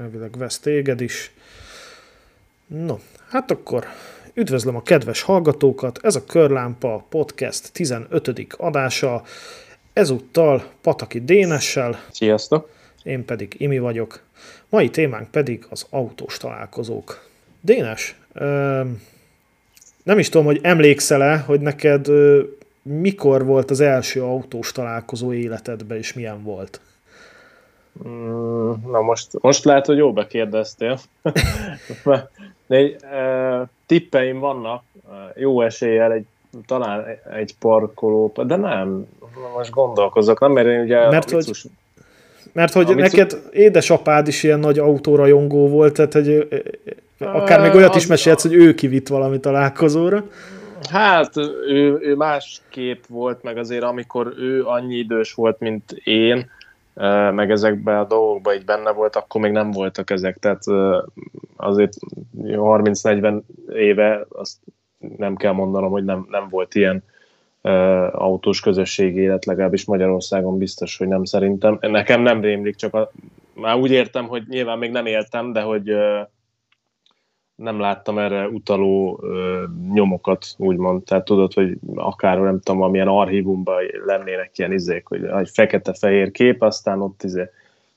elvileg vesz téged is. No, hát akkor üdvözlöm a kedves hallgatókat, ez a Körlámpa Podcast 15. adása, ezúttal Pataki Dénessel. Sziasztok! Én pedig Imi vagyok. Mai témánk pedig az autós találkozók. Dénes, nem is tudom, hogy emlékszel-e, hogy neked mikor volt az első autós találkozó életedben, és milyen volt? Mm, na most, most lehet, hogy jó bekérdeztél. De egy, e, tippeim vannak, jó eséllyel egy, talán egy parkoló, de nem, most gondolkozok, nem, mert én ugye mert, hogy, mert hogy neked édesapád is ilyen nagy autórajongó volt, tehát hogy akár még olyat is mesélsz, hogy ő kivitt valami találkozóra. Hát ő, ő másképp volt, meg azért amikor ő annyi idős volt, mint én, meg ezekben a dolgokban így benne volt, akkor még nem voltak ezek, tehát azért 30-40 éve azt nem kell mondanom, hogy nem, nem volt ilyen autós közösségi élet, legalábbis Magyarországon biztos, hogy nem szerintem. Nekem nem rémlik, csak a, már úgy értem, hogy nyilván még nem éltem, de hogy nem láttam erre utaló ö, nyomokat, úgymond. Tehát tudod, hogy akár nem tudom, amilyen archívumban lennének ilyen izék, hogy egy fekete-fehér kép, aztán ott izé.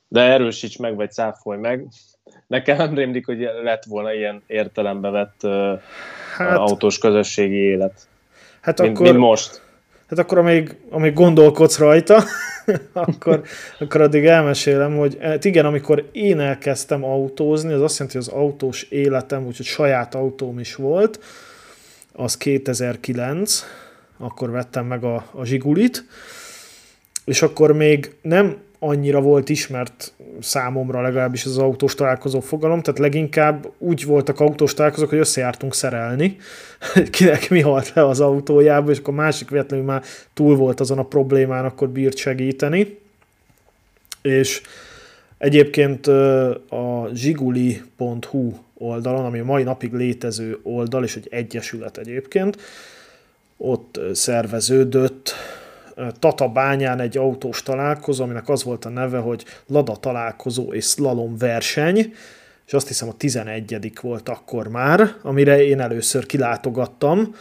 De erősíts meg, vagy cáfolj meg. Nekem nem rémlik, hogy lett volna ilyen értelembe vett ö, hát, autós közösségi élet. Hát mint, akkor, mint most. Hát akkor amíg, amíg gondolkodsz rajta, akkor, akkor addig elmesélem, hogy hát igen, amikor én elkezdtem autózni, az azt jelenti, hogy az autós életem, úgyhogy saját autóm is volt, az 2009, akkor vettem meg a, a Zsigulit, és akkor még nem annyira volt ismert számomra legalábbis az autós találkozó fogalom, tehát leginkább úgy voltak autós találkozók, hogy összejártunk szerelni, kinek mi halt le az autójába, és akkor másik véletlenül már túl volt azon a problémán, akkor bírt segíteni. És egyébként a zsiguli.hu oldalon, ami a mai napig létező oldal, és egy egyesület egyébként, ott szerveződött Tata bányán egy autós találkozó, aminek az volt a neve, hogy Lada találkozó és slalom verseny, és azt hiszem a 11 volt akkor már, amire én először kilátogattam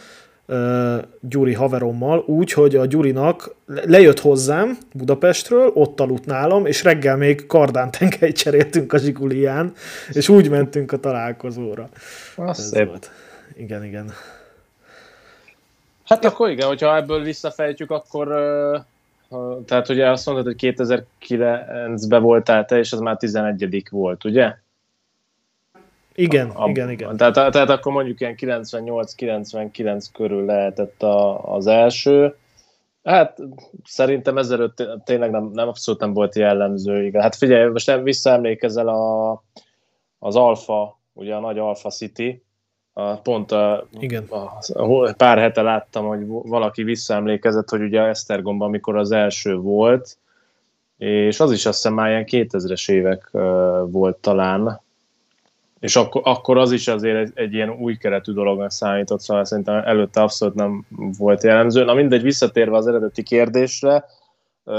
Gyuri haverommal, úgy, hogy a Gyurinak lejött hozzám Budapestről, ott aludt nálam, és reggel még kardán tengelyt cseréltünk a Zsigulián, és úgy mentünk a találkozóra. Az szép. Volt. Igen, igen. Hát ja. akkor igen, hogyha ebből visszafejtjük, akkor tehát ugye azt mondod, hogy 2009-ben voltál te, és az már 11 volt, ugye? Igen, a, igen, igen. Tehát, tehát akkor mondjuk ilyen 98-99 körül lehetett a, az első. Hát szerintem ezelőtt tényleg nem, nem abszolút nem volt jellemző. Igen. Hát figyelj, most nem visszaemlékezel a, az Alfa, ugye a nagy Alfa City, a, pont a, Igen. A, a, pár hete láttam, hogy valaki visszaemlékezett, hogy ugye Esztergomban, amikor az első volt, és az is azt hiszem már ilyen 2000-es évek uh, volt talán, és akkor, akkor az is azért egy, egy ilyen új keretű dolognak számított, szóval szerintem előtte abszolút nem volt jellemző. Na mindegy, visszatérve az eredeti kérdésre, uh,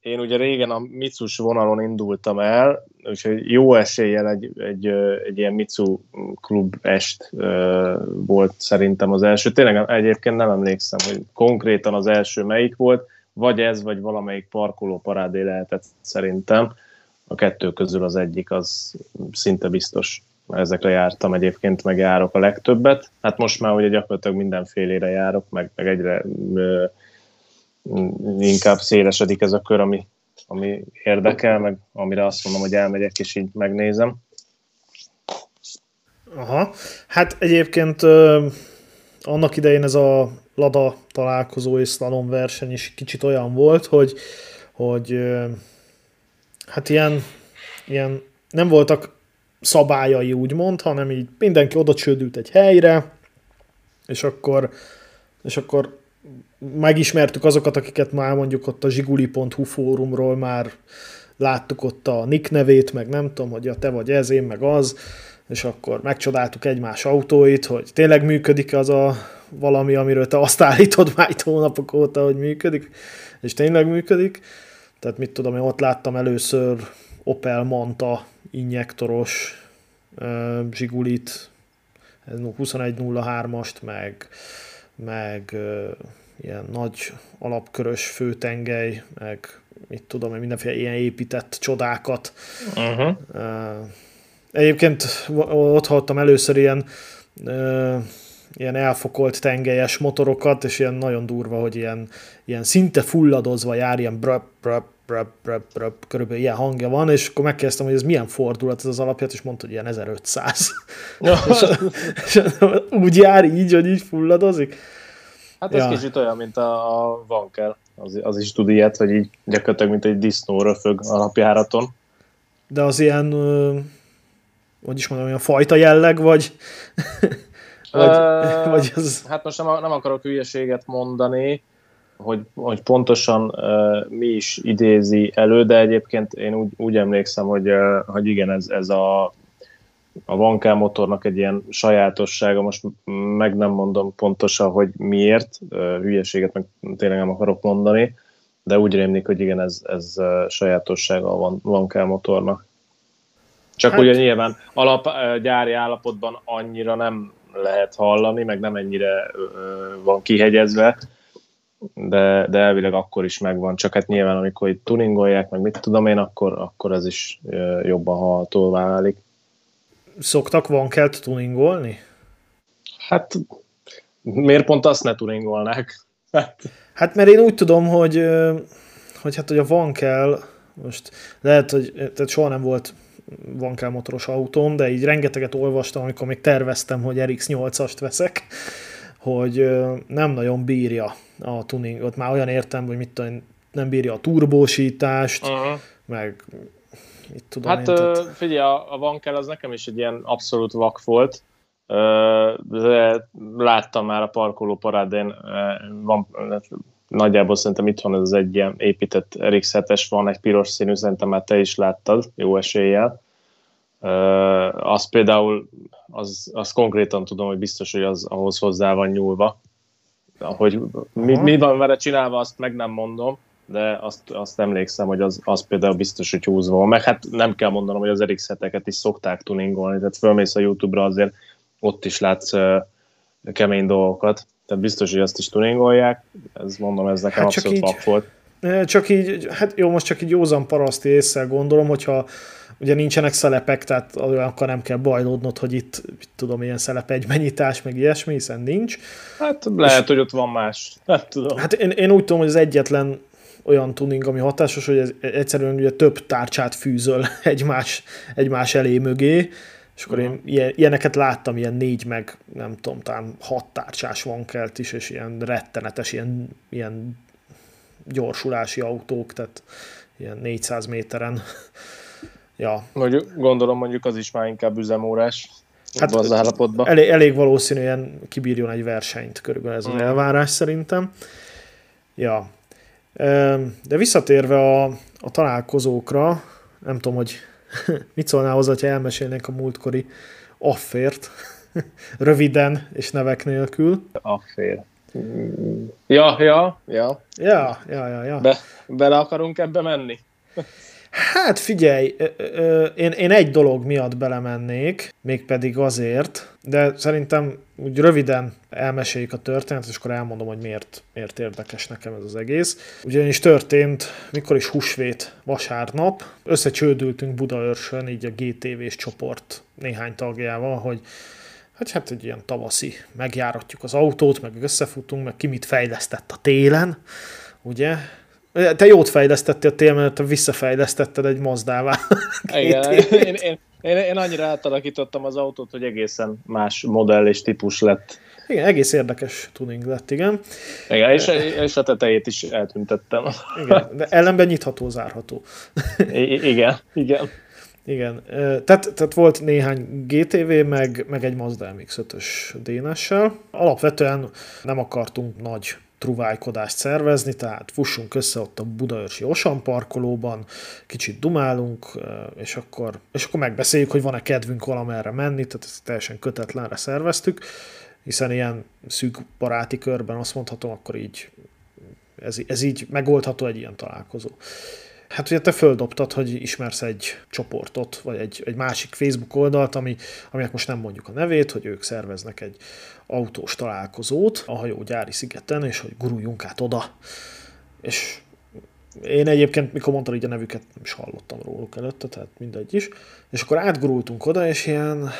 én ugye régen a Mitsus vonalon indultam el, úgyhogy jó eséllyel egy, egy, egy ilyen Mitsu klub est volt szerintem az első. Tényleg egyébként nem emlékszem, hogy konkrétan az első melyik volt, vagy ez, vagy valamelyik parkoló parádé lehetett szerintem. A kettő közül az egyik, az szinte biztos. Ezekre jártam egyébként, meg járok a legtöbbet. Hát most már ugye gyakorlatilag mindenfélére járok, meg, meg egyre inkább szélesedik ez a kör, ami, ami érdekel, meg amire azt mondom, hogy elmegyek és így megnézem. Aha, hát egyébként ö, annak idején ez a Lada találkozó és slalom verseny is kicsit olyan volt, hogy, hogy ö, hát ilyen, ilyen nem voltak szabályai úgymond, hanem így mindenki oda csődült egy helyre, és akkor, és akkor megismertük azokat, akiket már mondjuk ott a zsiguli.hu fórumról már láttuk ott a nick nevét, meg nem tudom, hogy ja, te vagy ez, én meg az, és akkor megcsodáltuk egymás autóit, hogy tényleg működik az a valami, amiről te azt állítod már itt hónapok óta, hogy működik, és tényleg működik. Tehát mit tudom, én ott láttam először Opel Manta injektoros Zsigulit, 2103-ast, meg, meg ilyen nagy alapkörös főtengely, meg mit tudom, mindenféle ilyen épített csodákat. Uh-huh. Egyébként ott hallottam először ilyen ilyen elfokolt tengelyes motorokat, és ilyen nagyon durva, hogy ilyen, ilyen szinte fulladozva jár, ilyen bröp, bröp, bröp, bröp, bröp, körülbelül ilyen hangja van, és akkor megkezdtem, hogy ez milyen fordulat ez az alapját, és mondta, hogy ilyen 1500. Ja. és, és, úgy jár így, hogy így fulladozik. Hát ez ja. kicsit olyan, mint a, a Vankel, az, az is tud ilyet, hogy így gyakorlatilag, mint egy disznó röfög alapjáraton. De az ilyen, hogy is mondom, olyan fajta jelleg, vagy vagy, uh, vagy az... Hát most nem, nem akarok hülyeséget mondani, hogy, hogy pontosan uh, mi is idézi elő, de egyébként én úgy, úgy emlékszem, hogy, uh, hogy igen, ez, ez a, a Vankel motornak egy ilyen sajátossága, most meg nem mondom pontosan, hogy miért, uh, hülyeséget meg tényleg nem akarok mondani, de úgy rémlik, hogy igen, ez, ez uh, sajátossága a Vankel motornak. Csak hát... ugye nyilván alap, gyári állapotban annyira nem lehet hallani, meg nem ennyire van kihegyezve, de, de elvileg akkor is megvan, csak hát nyilván amikor itt tuningolják, meg mit tudom én, akkor, akkor ez is jobban hallható válik. Szoktak van kell tuningolni? Hát miért pont azt ne tuningolnák? Hát, hát mert én úgy tudom, hogy, hogy hát hogy a van kell, most lehet, hogy tehát soha nem volt van kell motoros autóm, de így rengeteget olvastam, amikor még terveztem, hogy RX-8-ast veszek, hogy nem nagyon bírja a tuningot. Már olyan értem, hogy mit tudom, nem bírja a turbósítást, uh-huh. meg mit tudom Hát én, tehát... figyelj, a, a Vankel az nekem is egy ilyen abszolút vak volt, de láttam már a parkoló parádén, van, nagyjából szerintem itthon ez az egy ilyen épített RX-7-es van, egy piros színű, szerintem már te is láttad, jó eséllyel. Az például, az, az konkrétan tudom, hogy biztos, hogy az ahhoz hozzá van nyúlva. Hogy mi, mi van vele csinálva, azt meg nem mondom, de azt, azt emlékszem, hogy az, az például biztos, hogy húzva van. Meg hát nem kell mondanom, hogy az RX-heteket is szokták tuningolni, tehát fölmész a YouTube-ra azért, ott is látsz uh, kemény dolgokat. Tehát biztos, hogy ezt is tuningolják. Ez mondom, ez nekem hát abszolút így, volt. Csak így, hát jó, most csak így józan paraszti észre gondolom, hogyha ugye nincsenek szelepek, tehát akkor nem kell bajlódnod, hogy itt, mit tudom, ilyen szelep egymennyitás, meg ilyesmi, hiszen nincs. Hát lehet, És, hogy ott van más. Hát, tudom. Hát én, én úgy tudom, hogy az egyetlen olyan tuning, ami hatásos, hogy ez egyszerűen ugye több tárcsát fűzöl egymás, egymás elé mögé, és akkor én ilyeneket láttam, ilyen négy meg, nem tudom, talán hat tárcsás van kelt is, és ilyen rettenetes, ilyen, ilyen gyorsulási autók, tehát ilyen 400 méteren. Ja. Mondjuk, gondolom mondjuk az is már inkább üzemórás. Hát az állapotban. Elég, elég valószínűen kibírjon egy versenyt, körülbelül ez az mm. elvárás szerintem. Ja. De visszatérve a, a találkozókra, nem tudom, hogy Mit szólnál hozzá, ha elmesélnénk a múltkori affért? Röviden és nevek nélkül. Affér. Ja, ja, ja. Ja, ja, ja, ja. Be, bele akarunk ebbe menni? Hát figyelj, én, én egy dolog miatt belemennék, mégpedig azért, de szerintem úgy röviden elmeséljük a történetet, és akkor elmondom, hogy miért, miért érdekes nekem ez az egész. Ugyanis történt, mikor is húsvét vasárnap, összecsődültünk Budaörsön, így a GTV-s csoport néhány tagjával, hogy hát, hát egy ilyen tavaszi, megjáratjuk az autót, meg összefutunk, meg ki mit fejlesztett a télen, ugye? Te jót fejlesztettél a te visszafejlesztetted egy Mazdává. Igen, én, én, én, én annyira átalakítottam az autót, hogy egészen más modell és típus lett. Igen, egész érdekes tuning lett, igen. Igen, és, és a tetejét is eltüntettem. Igen, de ellenben nyitható, zárható. I- igen, igen. Igen, tehát, tehát volt néhány GTV, meg, meg egy Mazda MX-5-ös DNS-sel. Alapvetően nem akartunk nagy truvájkodást szervezni, tehát fussunk össze ott a Budaörsi Osan parkolóban, kicsit dumálunk, és akkor, és akkor megbeszéljük, hogy van-e kedvünk valamerre menni, tehát ezt teljesen kötetlenre szerveztük, hiszen ilyen szűk baráti körben azt mondhatom, akkor így ez, ez így megoldható egy ilyen találkozó. Hát ugye te földobtad, hogy ismersz egy csoportot, vagy egy, egy másik Facebook oldalt, ami, aminek most nem mondjuk a nevét, hogy ők szerveznek egy autós találkozót a hajógyári szigeten, és hogy guruljunk át oda. És én egyébként, mikor mondtad így a nevüket, nem is hallottam róluk előtte, tehát mindegy is. És akkor átgurultunk oda, és ilyen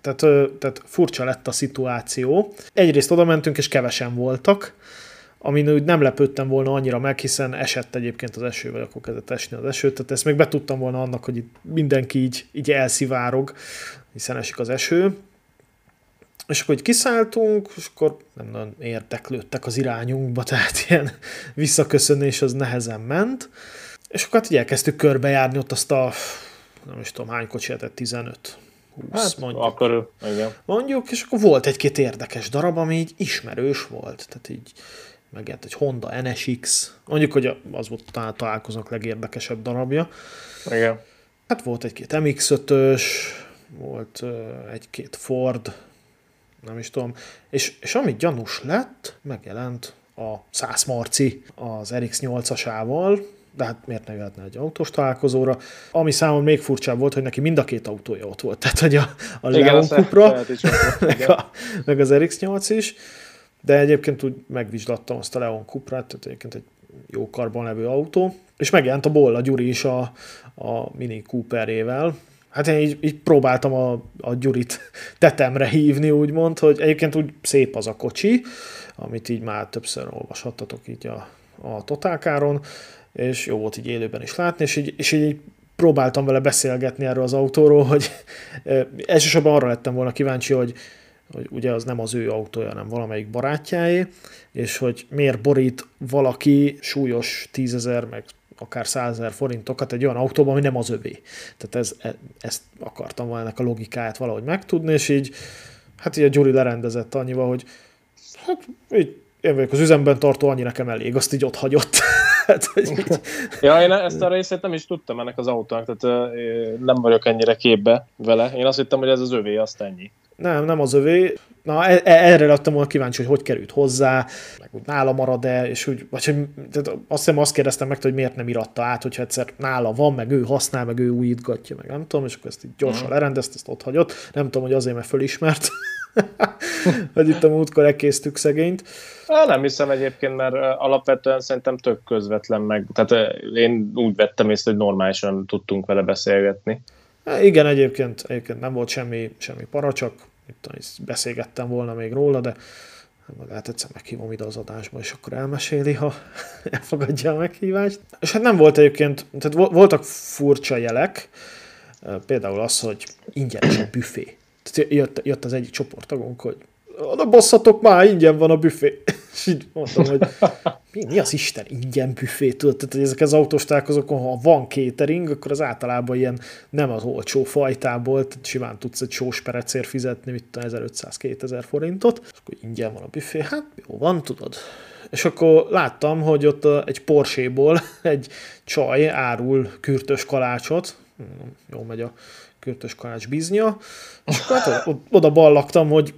tehát, tehát furcsa lett a szituáció. Egyrészt oda mentünk, és kevesen voltak, amin úgy nem lepődtem volna annyira meg, hiszen esett egyébként az eső, vagy akkor kezdett esni az eső, tehát ezt még betudtam volna annak, hogy itt mindenki így, így elszivárog, hiszen esik az eső. És akkor így kiszálltunk, és akkor nem nagyon érdeklődtek az irányunkba, tehát ilyen visszaköszönés az nehezen ment. És akkor hát így elkezdtük körbejárni ott azt a, nem is tudom hány kocsi 15 20 hát, mondjuk. Akkor, igen. Mondjuk, és akkor volt egy-két érdekes darab, ami így ismerős volt. Tehát így megjelent egy Honda NSX, mondjuk, hogy az volt talán találkozók legérdekesebb darabja. Igen. Hát volt egy-két MX-5-ös, volt egy-két Ford, nem is tudom. És, és ami gyanús lett, megjelent a 100 Marci az RX-8-asával, de hát miért ne jöhetne egy autós találkozóra. Ami számomra még furcsább volt, hogy neki mind a két autója ott volt. Tehát, hogy a, a Leon Cupra, meg, a, meg az RX-8 is. De egyébként úgy megvizslattam azt a Leon Cuprát, tehát egyébként egy jó karban levő autó. És megjelent a Bolla Gyuri is a, a Mini Cooperével, Hát én így, így próbáltam a, a Gyurit tetemre hívni, úgymond, hogy egyébként úgy szép az a kocsi, amit így már többször olvashattatok így a, a totálkáron, és jó volt így élőben is látni, és így, és így próbáltam vele beszélgetni erről az autóról, hogy elsősorban arra lettem volna kíváncsi, hogy, hogy ugye az nem az ő autója, hanem valamelyik barátjáé, és hogy miért borít valaki súlyos tízezer, meg akár százezer forintokat egy olyan autóban, ami nem az övé. Tehát ez, e, ezt akartam volna ennek a logikáját valahogy megtudni, és így, hát így a Gyuri lerendezett annyival, hogy hát így én vagyok az üzemben tartó, annyi nekem elég, azt így ott hagyott. Hát, hogy így... ja, én ezt a részét nem is tudtam ennek az autónak, tehát nem vagyok ennyire képbe vele. Én azt hittem, hogy ez az övé, azt ennyi. Nem, nem az övé. Na, e- e- erre lettem volna kíváncsi, hogy hogy került hozzá, meg úgy nála marad-e, és úgy, vagy hogy tehát azt hiszem azt kérdeztem meg, hogy miért nem iratta át, hogyha egyszer nála van, meg ő használ, meg ő újítgatja, meg nem tudom, és akkor ezt így gyorsan uh-huh. lerendezt, ezt ott hagyott. Nem tudom, hogy azért, mert fölismert, hogy itt a múltkor ekésztük szegényt. Nem hiszem egyébként, mert alapvetően szerintem tök közvetlen meg. Tehát én úgy vettem észre, hogy normálisan tudtunk vele beszélgetni. Igen, egyébként, egyébként nem volt semmi, semmi para, csak beszélgettem volna még róla, de lehet egyszer meghívom ide az adásba, és akkor elmeséli, ha elfogadja a meghívást. És hát nem volt egyébként, tehát voltak furcsa jelek, például az, hogy ingyenes a büfé. Tehát jött, jött az egyik csoporttagunk, hogy oda basszatok már, ingyen van a büfé. És így mondtam, hogy mi, mi az Isten ingyen büfé, tudod? Tehát, hogy ezek az autós találkozókon, ha van catering, akkor az általában ilyen nem az olcsó fajtából, tehát simán tudsz egy sós perecér fizetni, mit 1500-2000 forintot, és akkor ingyen van a büfé, hát jó van, tudod. És akkor láttam, hogy ott egy Porsche-ból egy csaj árul kürtös kalácsot, jó megy a kürtös kalács biznya, és akkor hát oda ballaktam, hogy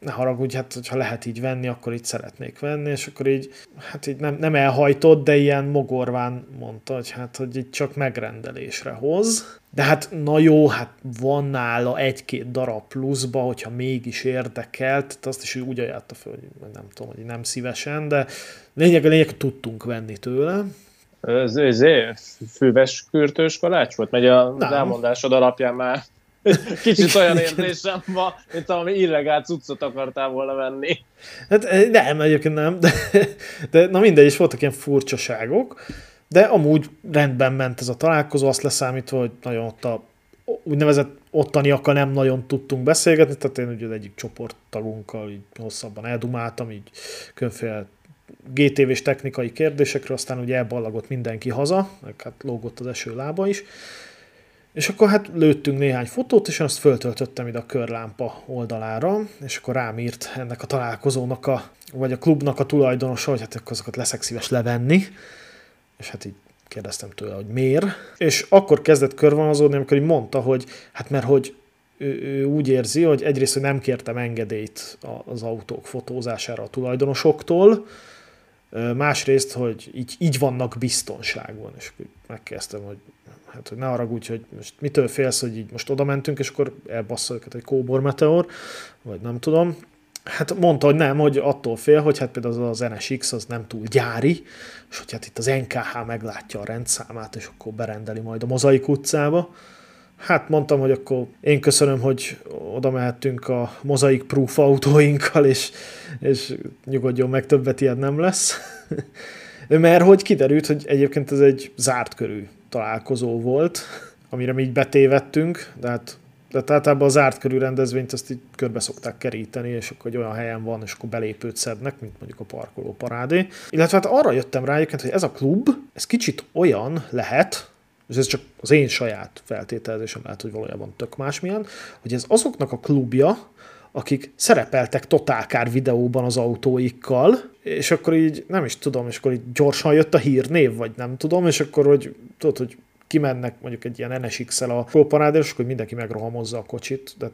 ne haragudj, hát hogyha lehet így venni, akkor így szeretnék venni, és akkor így, hát így nem, nem elhajtott, de ilyen mogorván mondta, hogy hát, hogy így csak megrendelésre hoz. De hát na jó, hát van nála egy-két darab pluszba, hogyha mégis érdekelt, tehát azt is úgy ajánlotta föl, hogy nem tudom, hogy nem szívesen, de lényeg a lényeg, hogy tudtunk venni tőle. Ez, ez fűves kürtős kalács volt? Megy a, az elmondásod alapján már Kicsit olyan érzésem van, mint valami illegál cuccot akartál volna venni. Hát eh, nem, egyébként nem, de, de na mindegy, is voltak ilyen furcsaságok, de amúgy rendben ment ez a találkozó, azt leszámítva, hogy nagyon ott a úgynevezett ottaniakkal nem nagyon tudtunk beszélgetni, tehát én ugye egyik csoporttagunkkal így hosszabban eldumáltam, így különféle GTV-s technikai kérdésekről, aztán ugye elballagott mindenki haza, meg hát lógott az eső lába is, és akkor hát lőttünk néhány fotót, és azt föltöltöttem ide a körlámpa oldalára, és akkor rám írt ennek a találkozónak, a, vagy a klubnak a tulajdonosa, hogy hát akkor azokat leszek szíves levenni, és hát így kérdeztem tőle, hogy miért. És akkor kezdett körvonalazódni, amikor így mondta, hogy hát mert hogy ő, ő úgy érzi, hogy egyrészt, hogy nem kértem engedélyt az autók fotózására a tulajdonosoktól, Másrészt, hogy így, így vannak biztonságban, és megkezdtem, hogy hát hogy ne haragudj, hogy most mitől félsz, hogy így most oda mentünk, és akkor elbassza őket egy kóbor meteor, vagy nem tudom. Hát mondta, hogy nem, hogy attól fél, hogy hát például az NSX az nem túl gyári, és hogy hát itt az NKH meglátja a rendszámát, és akkor berendeli majd a Mozaik utcába. Hát mondtam, hogy akkor én köszönöm, hogy oda mehettünk a Mozaik Proof autóinkkal, és, és nyugodjon meg, többet ilyen nem lesz. Mert hogy kiderült, hogy egyébként ez egy zárt körű találkozó volt, amire mi így betévettünk, de hát de általában a zárt körű rendezvényt azt így körbe szokták keríteni, és akkor egy olyan helyen van, és akkor belépőt szednek, mint mondjuk a parkoló parádé. Illetve hát arra jöttem rá egyébként, hogy ez a klub, ez kicsit olyan lehet, és ez csak az én saját feltételezésem lehet, hogy valójában tök másmilyen, hogy ez azoknak a klubja, akik szerepeltek totálkár videóban az autóikkal, és akkor így nem is tudom, és akkor így gyorsan jött a hírnév, vagy nem tudom, és akkor hogy tudod, hogy kimennek mondjuk egy ilyen NSX-el a golparádéra, és akkor mindenki megrohamozza a kocsit, de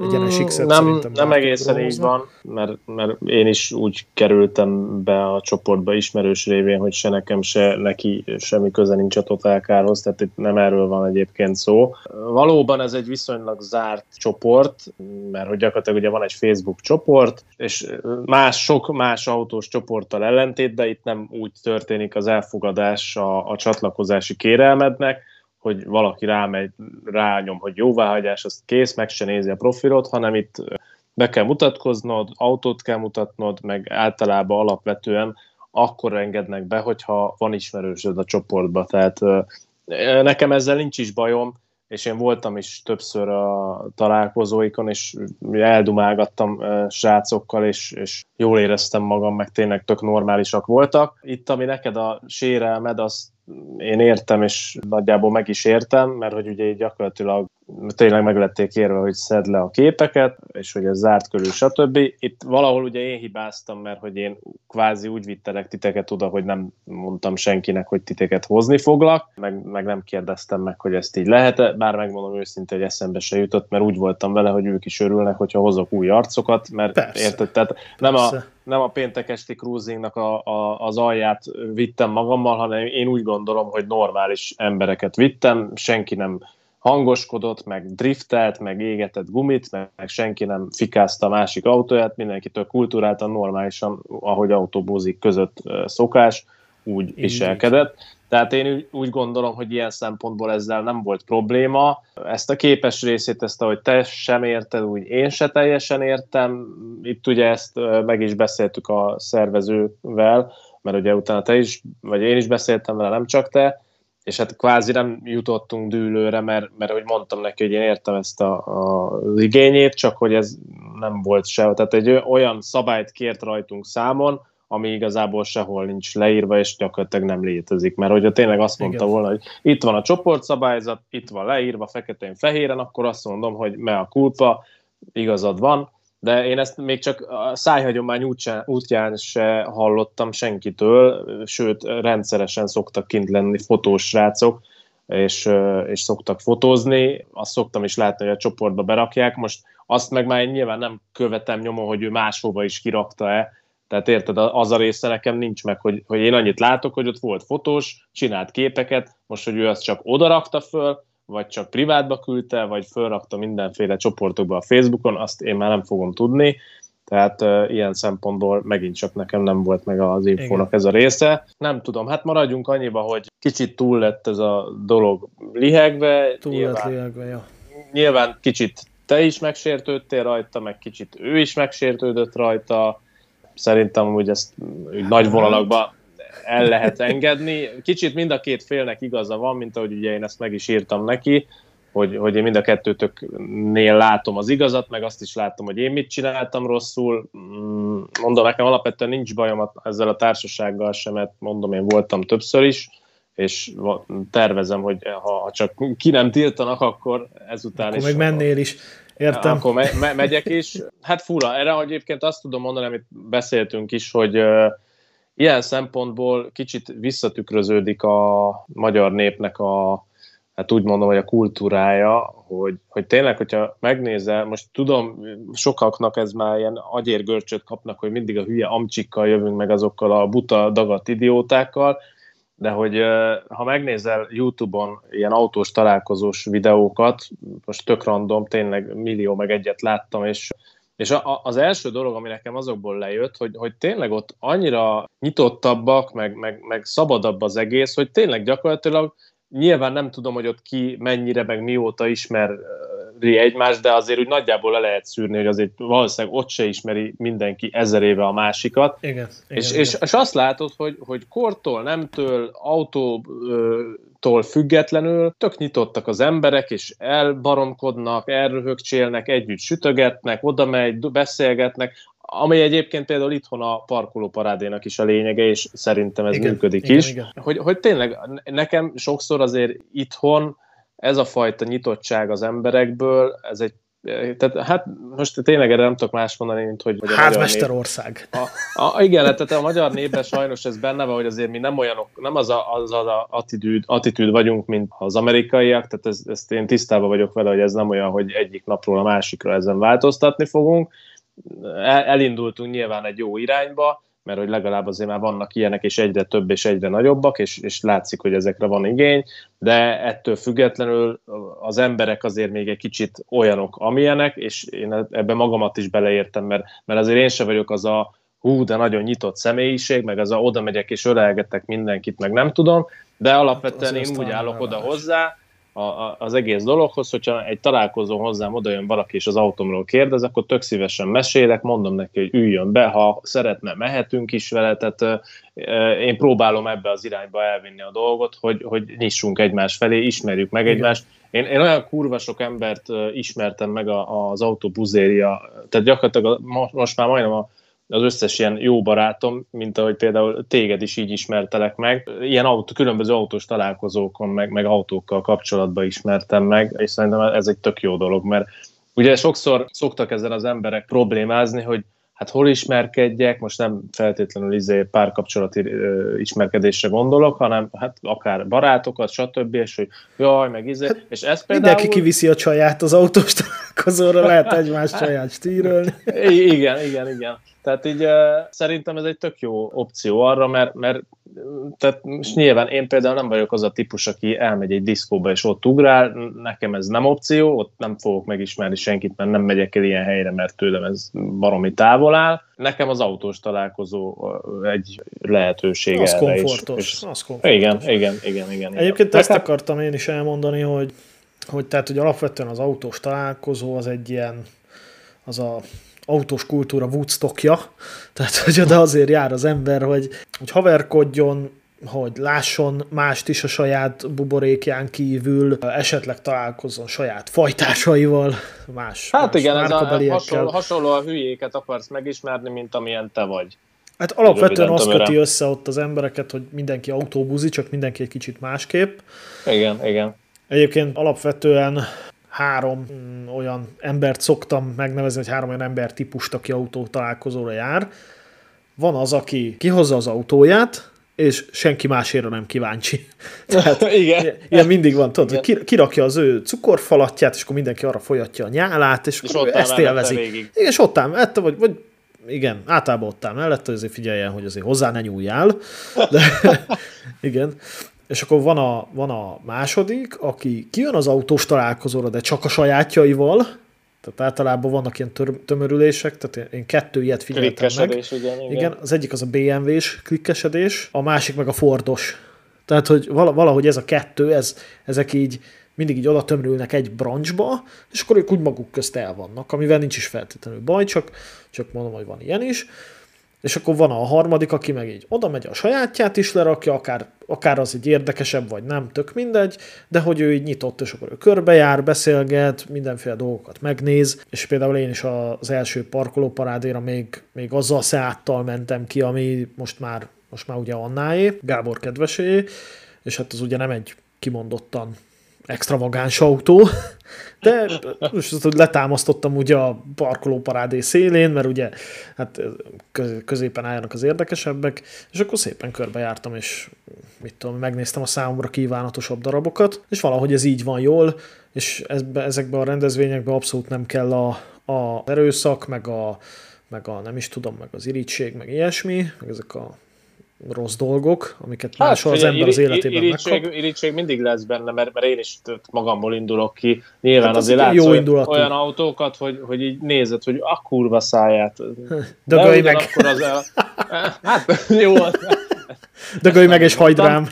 hát egy nsx mm, nem, nem egészen így van, mert, mert én is úgy kerültem be a csoportba ismerős révén, hogy se nekem, se neki semmi köze nincs a totálkárhoz, tehát itt nem erről van egyébként szó. Valóban ez egy viszonylag zárt csoport, mert hogy gyakorlatilag ugye van egy Facebook csoport, és más, sok más autós csoporttal ellentét, de itt nem úgy történik az elfogadás a, a csatlakozási kérelmednek, hogy valaki rámegy, rányom, hogy jóváhagyás, azt kész, meg se nézi a profilot, hanem itt be kell mutatkoznod, autót kell mutatnod, meg általában alapvetően akkor engednek be, hogyha van ismerősöd a csoportba. Tehát nekem ezzel nincs is bajom, és én voltam is többször a találkozóikon, és eldumálgattam srácokkal, és, és jól éreztem magam, meg tényleg tök normálisak voltak. Itt, ami neked a sérelmed, azt én értem, és nagyjából meg is értem, mert hogy ugye gyakorlatilag tényleg meg lették érve, hogy szed le a képeket, és hogy ez zárt körül, stb. Itt valahol ugye én hibáztam, mert hogy én kvázi úgy vittelek titeket oda, hogy nem mondtam senkinek, hogy titeket hozni foglak, meg, meg nem kérdeztem meg, hogy ezt így lehet-e, bár megmondom őszintén, hogy eszembe se jutott, mert úgy voltam vele, hogy ők is örülnek, hogyha hozok új arcokat, mert Persze. érted, tehát nem a, nem a péntek esti cruisingnak a, a, az alját vittem magammal, hanem én úgy gondolom, hogy normális embereket vittem, senki nem hangoskodott, meg driftelt, meg égetett gumit, meg, meg senki nem fikázta a másik autóját, mindenki tök kultúráltan, normálisan, ahogy autóbúzik között szokás, úgy viselkedett. Tehát én úgy gondolom, hogy ilyen szempontból ezzel nem volt probléma. Ezt a képes részét, ezt ahogy te sem érted, úgy én se teljesen értem. Itt ugye ezt meg is beszéltük a szervezővel, mert ugye utána te is, vagy én is beszéltem vele, nem csak te, és hát kvázi nem jutottunk dűlőre, mert, mert hogy mondtam neki, hogy én értem ezt a, a, az igényét, csak hogy ez nem volt se. Tehát egy olyan szabályt kért rajtunk számon, ami igazából sehol nincs leírva, és gyakorlatilag nem létezik. Mert hogyha tényleg azt mondta Igen. volna, hogy itt van a csoportszabályzat, itt van leírva feketén-fehéren, akkor azt mondom, hogy me a kulpa, igazad van, de én ezt még csak a szájhagyomány útján, útján se hallottam senkitől, sőt, rendszeresen szoktak kint lenni fotós srácok, és, és szoktak fotózni. Azt szoktam is látni, hogy a csoportba berakják. Most azt meg már nyilván nem követem nyomon, hogy ő máshova is kirakta-e, tehát érted, az a része nekem nincs meg, hogy, hogy én annyit látok, hogy ott volt fotós, csinált képeket, most, hogy ő azt csak odarakta föl, vagy csak privátba küldte, vagy fölrakta mindenféle csoportokba a Facebookon, azt én már nem fogom tudni. Tehát uh, ilyen szempontból megint csak nekem nem volt meg az infónak Igen. ez a része. Nem tudom, hát maradjunk annyiba, hogy kicsit túl lett ez a dolog lihegve. Túl nyilván, lett lihegve, ja. Nyilván kicsit te is megsértődtél rajta, meg kicsit ő is megsértődött rajta. Szerintem úgy ezt úgy nagy hát. vonalakban el lehet engedni. Kicsit mind a két félnek igaza van, mint ahogy ugye én ezt meg is írtam neki, hogy, hogy én mind a kettőtöknél látom az igazat, meg azt is látom, hogy én mit csináltam rosszul. Mm, mondom, nekem alapvetően nincs bajom ezzel a társasággal sem, mert mondom, én voltam többször is, és tervezem, hogy ha csak ki nem tiltanak, akkor ezután akkor is... Még mennél is. Értem. Akkor me- me- megyek is. Hát fura, erre egyébként azt tudom mondani, amit beszéltünk is, hogy uh, ilyen szempontból kicsit visszatükröződik a magyar népnek a hát úgy mondom, hogy a kultúrája, hogy, hogy tényleg, hogyha megnézel, most tudom, sokaknak ez már ilyen agyérgörcsöt kapnak, hogy mindig a hülye amcsikkal jövünk meg azokkal a buta dagat idiótákkal, de hogy ha megnézel YouTube-on ilyen autós találkozós videókat, most tök random, tényleg millió meg egyet láttam, és és a, az első dolog, ami nekem azokból lejött, hogy, hogy tényleg ott annyira nyitottabbak, meg, meg, meg szabadabb az egész, hogy tényleg gyakorlatilag nyilván nem tudom, hogy ott ki mennyire, meg mióta ismeri egymást, de azért úgy nagyjából le lehet szűrni, hogy azért valószínűleg ott se ismeri mindenki ezer éve a másikat. Igen, igen, és, igen. És, és azt látod, hogy, hogy kortól, nemtől, autótól függetlenül tök nyitottak az emberek, és elbaromkodnak, elröhögcsélnek, együtt sütögetnek, oda megy, beszélgetnek, ami egyébként például itthon a parkoló parádénak is a lényege, és szerintem ez igen, működik igen, is. Igen. Hogy, hogy tényleg nekem sokszor azért itthon ez a fajta nyitottság az emberekből, ez egy tehát hát most tényleg erre nem tudok más mondani, mint hogy... hogy Házmesterország. A, a, igen, tehát a magyar népben sajnos ez benne van, hogy azért mi nem olyanok, nem az a, az a attitűd, attitűd vagyunk, mint az amerikaiak, tehát ez, ezt én tisztában vagyok vele, hogy ez nem olyan, hogy egyik napról a másikra ezen változtatni fogunk, elindultunk nyilván egy jó irányba, mert hogy legalább azért már vannak ilyenek, és egyre több és egyre nagyobbak, és, és látszik, hogy ezekre van igény, de ettől függetlenül az emberek azért még egy kicsit olyanok, amilyenek, és én ebben magamat is beleértem, mert, mert azért én sem vagyok az a hú, de nagyon nyitott személyiség, meg az a oda megyek és ölelgetek mindenkit, meg nem tudom, de alapvetően hát én úgy állok oda hozzá, a, a, az egész dologhoz, hogyha egy találkozó hozzám oda jön valaki és az autómról kérdez, akkor tök szívesen mesélek, mondom neki, hogy üljön be, ha szeretne, mehetünk is vele, tehát én próbálom ebbe az irányba elvinni a dolgot, hogy, hogy nyissunk egymás felé, ismerjük meg egymást. Én, én olyan kurva sok embert ismertem meg a, az autóbuzéria, tehát gyakorlatilag most már majdnem a az összes ilyen jó barátom, mint ahogy például téged is így ismertelek meg. Ilyen autó, különböző autós találkozókon, meg, meg autókkal kapcsolatban ismertem meg, és szerintem ez egy tök jó dolog, mert ugye sokszor szoktak ezen az emberek problémázni, hogy hát hol ismerkedjek, most nem feltétlenül izé párkapcsolati ö, ismerkedésre gondolok, hanem hát akár barátokat, stb. és hogy jaj, meg izé, hát és ez például... Mindenki kiviszi a csaját az autós találkozóra, lehet egymás csaját stírölni. igen, igen, igen. Tehát így szerintem ez egy tök jó opció arra, mert, mert tehát most nyilván én például nem vagyok az a típus, aki elmegy egy diszkóba és ott ugrál, nekem ez nem opció, ott nem fogok megismerni senkit, mert nem megyek el ilyen helyre, mert tőlem ez baromi távol áll. Nekem az autós találkozó egy lehetőség az erre komfortos, is. És, az komfortos. Igen, igen, igen, igen. Egyébként igen. ezt akartam én is elmondani, hogy, hogy tehát, hogy alapvetően az autós találkozó az egy ilyen, az a autós kultúra Woodstockja, tehát hogy oda azért jár az ember, hogy, hogy haverkodjon, hogy lásson mást is a saját buborékján kívül, esetleg találkozzon saját fajtársaival, más Hát más igen, ez a hasonló, hasonló a hülyéket akarsz megismerni, mint amilyen te vagy. Hát alapvetően azt köti össze ott az embereket, hogy mindenki autóbuzi, csak mindenki egy kicsit másképp. Igen, igen. Egyébként alapvetően három mm, olyan embert szoktam megnevezni, hogy három olyan ember típust, aki autó találkozóra jár. Van az, aki kihozza az autóját, és senki másére nem kíváncsi. Tehát Igen. Ilyen mindig van, tudod, hogy kirakja az ő cukorfalatját, és akkor mindenki arra folyatja a nyálát, és, és akkor ezt élvezi. Igen, és ott áll vagy, vagy igen, általában ott áll mellett, hogy azért figyeljen, hogy azért hozzá ne nyúljál. De, igen. És akkor van a, van a második, aki kijön az autós találkozóra, de csak a sajátjaival, tehát általában vannak ilyen tör, tömörülések, tehát én kettő ilyet figyeltem meg. Igen, igen. igen, az egyik az a BMW-s klikkesedés, a másik meg a Fordos. Tehát, hogy valahogy ez a kettő, ez, ezek így mindig így oda tömörülnek egy branchba, és akkor ők úgy maguk közt el vannak, amivel nincs is feltétlenül baj, csak, csak mondom, hogy van ilyen is. És akkor van a harmadik, aki meg így oda megy a sajátját is lerakja, akár, akár az egy érdekesebb, vagy nem, tök mindegy, de hogy ő így nyitott, és akkor ő körbejár, beszélget, mindenféle dolgokat megnéz, és például én is az első parkolóparádéra még, még azzal a Seattal mentem ki, ami most már, most már ugye Annáé, Gábor kedvesé, és hát az ugye nem egy kimondottan extravagáns autó, de most letámasztottam ugye a parkolóparádé szélén, mert ugye hát középen álljanak az érdekesebbek, és akkor szépen körbejártam, és mit tudom, megnéztem a számomra kívánatosabb darabokat, és valahogy ez így van jól, és ezbe, ezekbe a rendezvényekbe abszolút nem kell a, a erőszak, meg a, meg a nem is tudom, meg az irítség, meg ilyesmi, meg ezek a rossz dolgok, amiket hát, máshol az ember az életében irítség, megkap. Irítség mindig lesz benne, mert, mert én is magamból indulok ki. Nyilván hát az azért látsz jó indulatú. olyan autókat, hogy, hogy így nézed, hogy a kurva száját. Dögölj meg! Akkor az el... Hát jó. Dögölj meg és hagyd rám.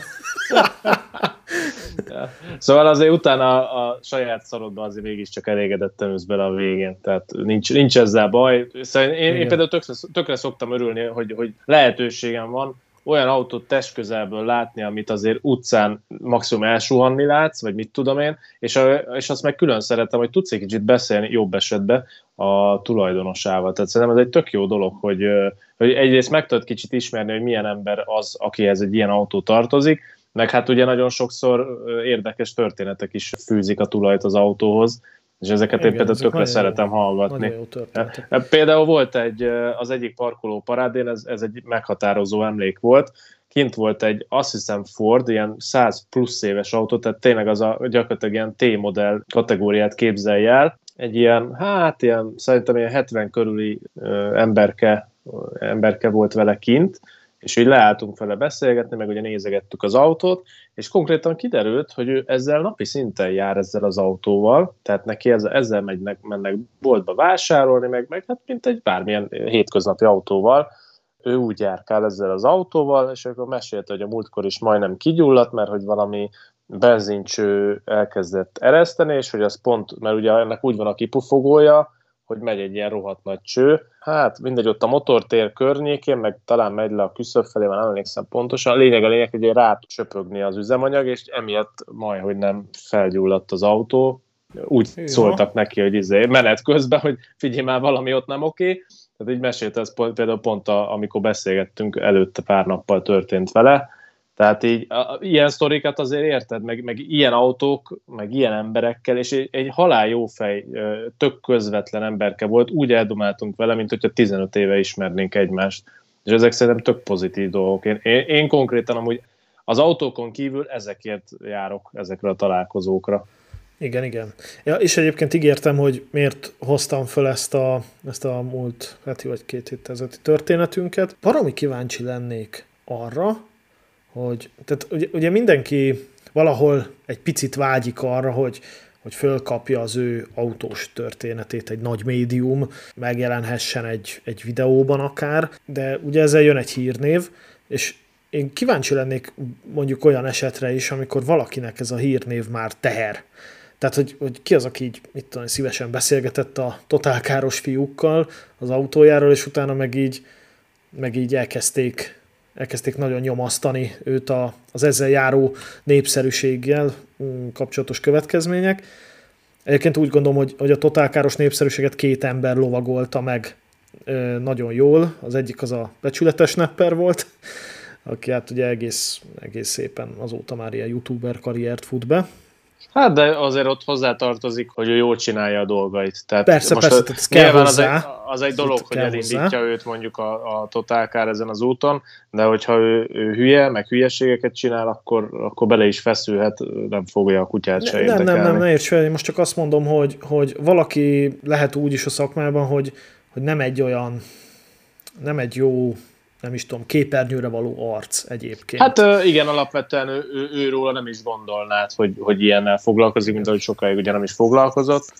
Ja. Szóval azért utána a saját szarodban azért mégiscsak elégedetten ülsz bele a végén, tehát nincs, nincs ezzel baj. Szóval én, én például tökre, tökre szoktam örülni, hogy, hogy lehetőségem van olyan autót testközelből látni, amit azért utcán maximum elsuhanni látsz, vagy mit tudom én, és, a, és azt meg külön szeretem, hogy tudsz egy kicsit beszélni jobb esetben a tulajdonosával. Tehát szerintem ez egy tök jó dolog, hogy, hogy egyrészt meg tudod kicsit ismerni, hogy milyen ember az, akihez egy ilyen autó tartozik, meg hát ugye nagyon sokszor érdekes történetek is fűzik a tulajt az autóhoz, és ezeket Igen, én például tökre szeretem jó, hallgatni. Például volt egy, az egyik parkoló parádén, ez, ez egy meghatározó emlék volt, kint volt egy, azt hiszem Ford, ilyen 100 plusz éves autó, tehát tényleg az a gyakorlatilag ilyen T-modell kategóriát képzelj el, egy ilyen, hát ilyen, szerintem ilyen 70 körüli ö, emberke, emberke volt vele kint, és így leálltunk vele beszélgetni, meg ugye nézegettük az autót, és konkrétan kiderült, hogy ő ezzel napi szinten jár ezzel az autóval, tehát neki ezzel, ezzel megynek, mennek boltba vásárolni, meg, meg hát mint egy bármilyen hétköznapi autóval, ő úgy járkál ezzel az autóval, és akkor mesélte, hogy a múltkor is majdnem kigyulladt, mert hogy valami benzincső elkezdett ereszteni, és hogy az pont, mert ugye ennek úgy van a kipufogója, hogy megy egy ilyen rohadt nagy cső. Hát mindegy, ott a motortér környékén, meg talán megy le a küszöb felé, már emlékszem pontosan. A lényeg a lényeg, hogy rá csöpögni az üzemanyag, és emiatt majd, hogy nem felgyulladt az autó. Úgy Jó. szóltak neki, hogy izé, menet közben, hogy figyelj már, valami ott nem oké. Tehát így mesélt, ez például pont a, amikor beszélgettünk, előtte pár nappal történt vele, tehát így a, ilyen sztorikat azért érted, meg, meg ilyen autók, meg ilyen emberekkel, és egy, egy halál jó fej, tök közvetlen emberke volt, úgy eldomáltunk vele, mint hogyha 15 éve ismernénk egymást. És ezek szerintem tök pozitív dolgok. Én, én, én konkrétan amúgy az autókon kívül ezekért járok, ezekre a találkozókra. Igen, igen. Ja, és egyébként ígértem, hogy miért hoztam föl ezt a, ezt a múlt heti vagy két héttel történetünket. Baromi kíváncsi lennék arra, hogy tehát ugye, ugye mindenki valahol egy picit vágyik arra, hogy, hogy fölkapja az ő autós történetét egy nagy médium, megjelenhessen egy, egy videóban akár, de ugye ezzel jön egy hírnév, és én kíváncsi lennék mondjuk olyan esetre is, amikor valakinek ez a hírnév már teher. Tehát, hogy, hogy ki az, aki így, mit tudom, szívesen beszélgetett a totálkáros fiúkkal az autójáról, és utána meg így, meg így elkezdték elkezdték nagyon nyomasztani őt a, az ezzel járó népszerűséggel mm, kapcsolatos következmények. Egyébként úgy gondolom, hogy, hogy a totálkáros népszerűséget két ember lovagolta meg nagyon jól. Az egyik az a becsületes nepper volt, aki hát ugye egész, egész szépen azóta már ilyen youtuber karriert fut be. Hát, de azért ott hozzátartozik, hogy ő jól csinálja a dolgait. Tehát persze, most persze, tehát kell hozzá. Az egy, az egy dolog, hogy elindítja hozzá. őt mondjuk a, a totálkár ezen az úton, de hogyha ő, ő hülye, meg hülyeségeket csinál, akkor, akkor bele is feszülhet, nem fogja a kutyát se Nem, nem, nem, ne érts fel, én most csak azt mondom, hogy, hogy valaki lehet úgy is a szakmában, hogy, hogy nem egy olyan, nem egy jó nem is tudom, képernyőre való arc egyébként. Hát igen, alapvetően ő, ő, ő róla nem is gondolnád, hogy, hogy ilyennel foglalkozik, mint ahogy sokáig ugye nem is foglalkozott.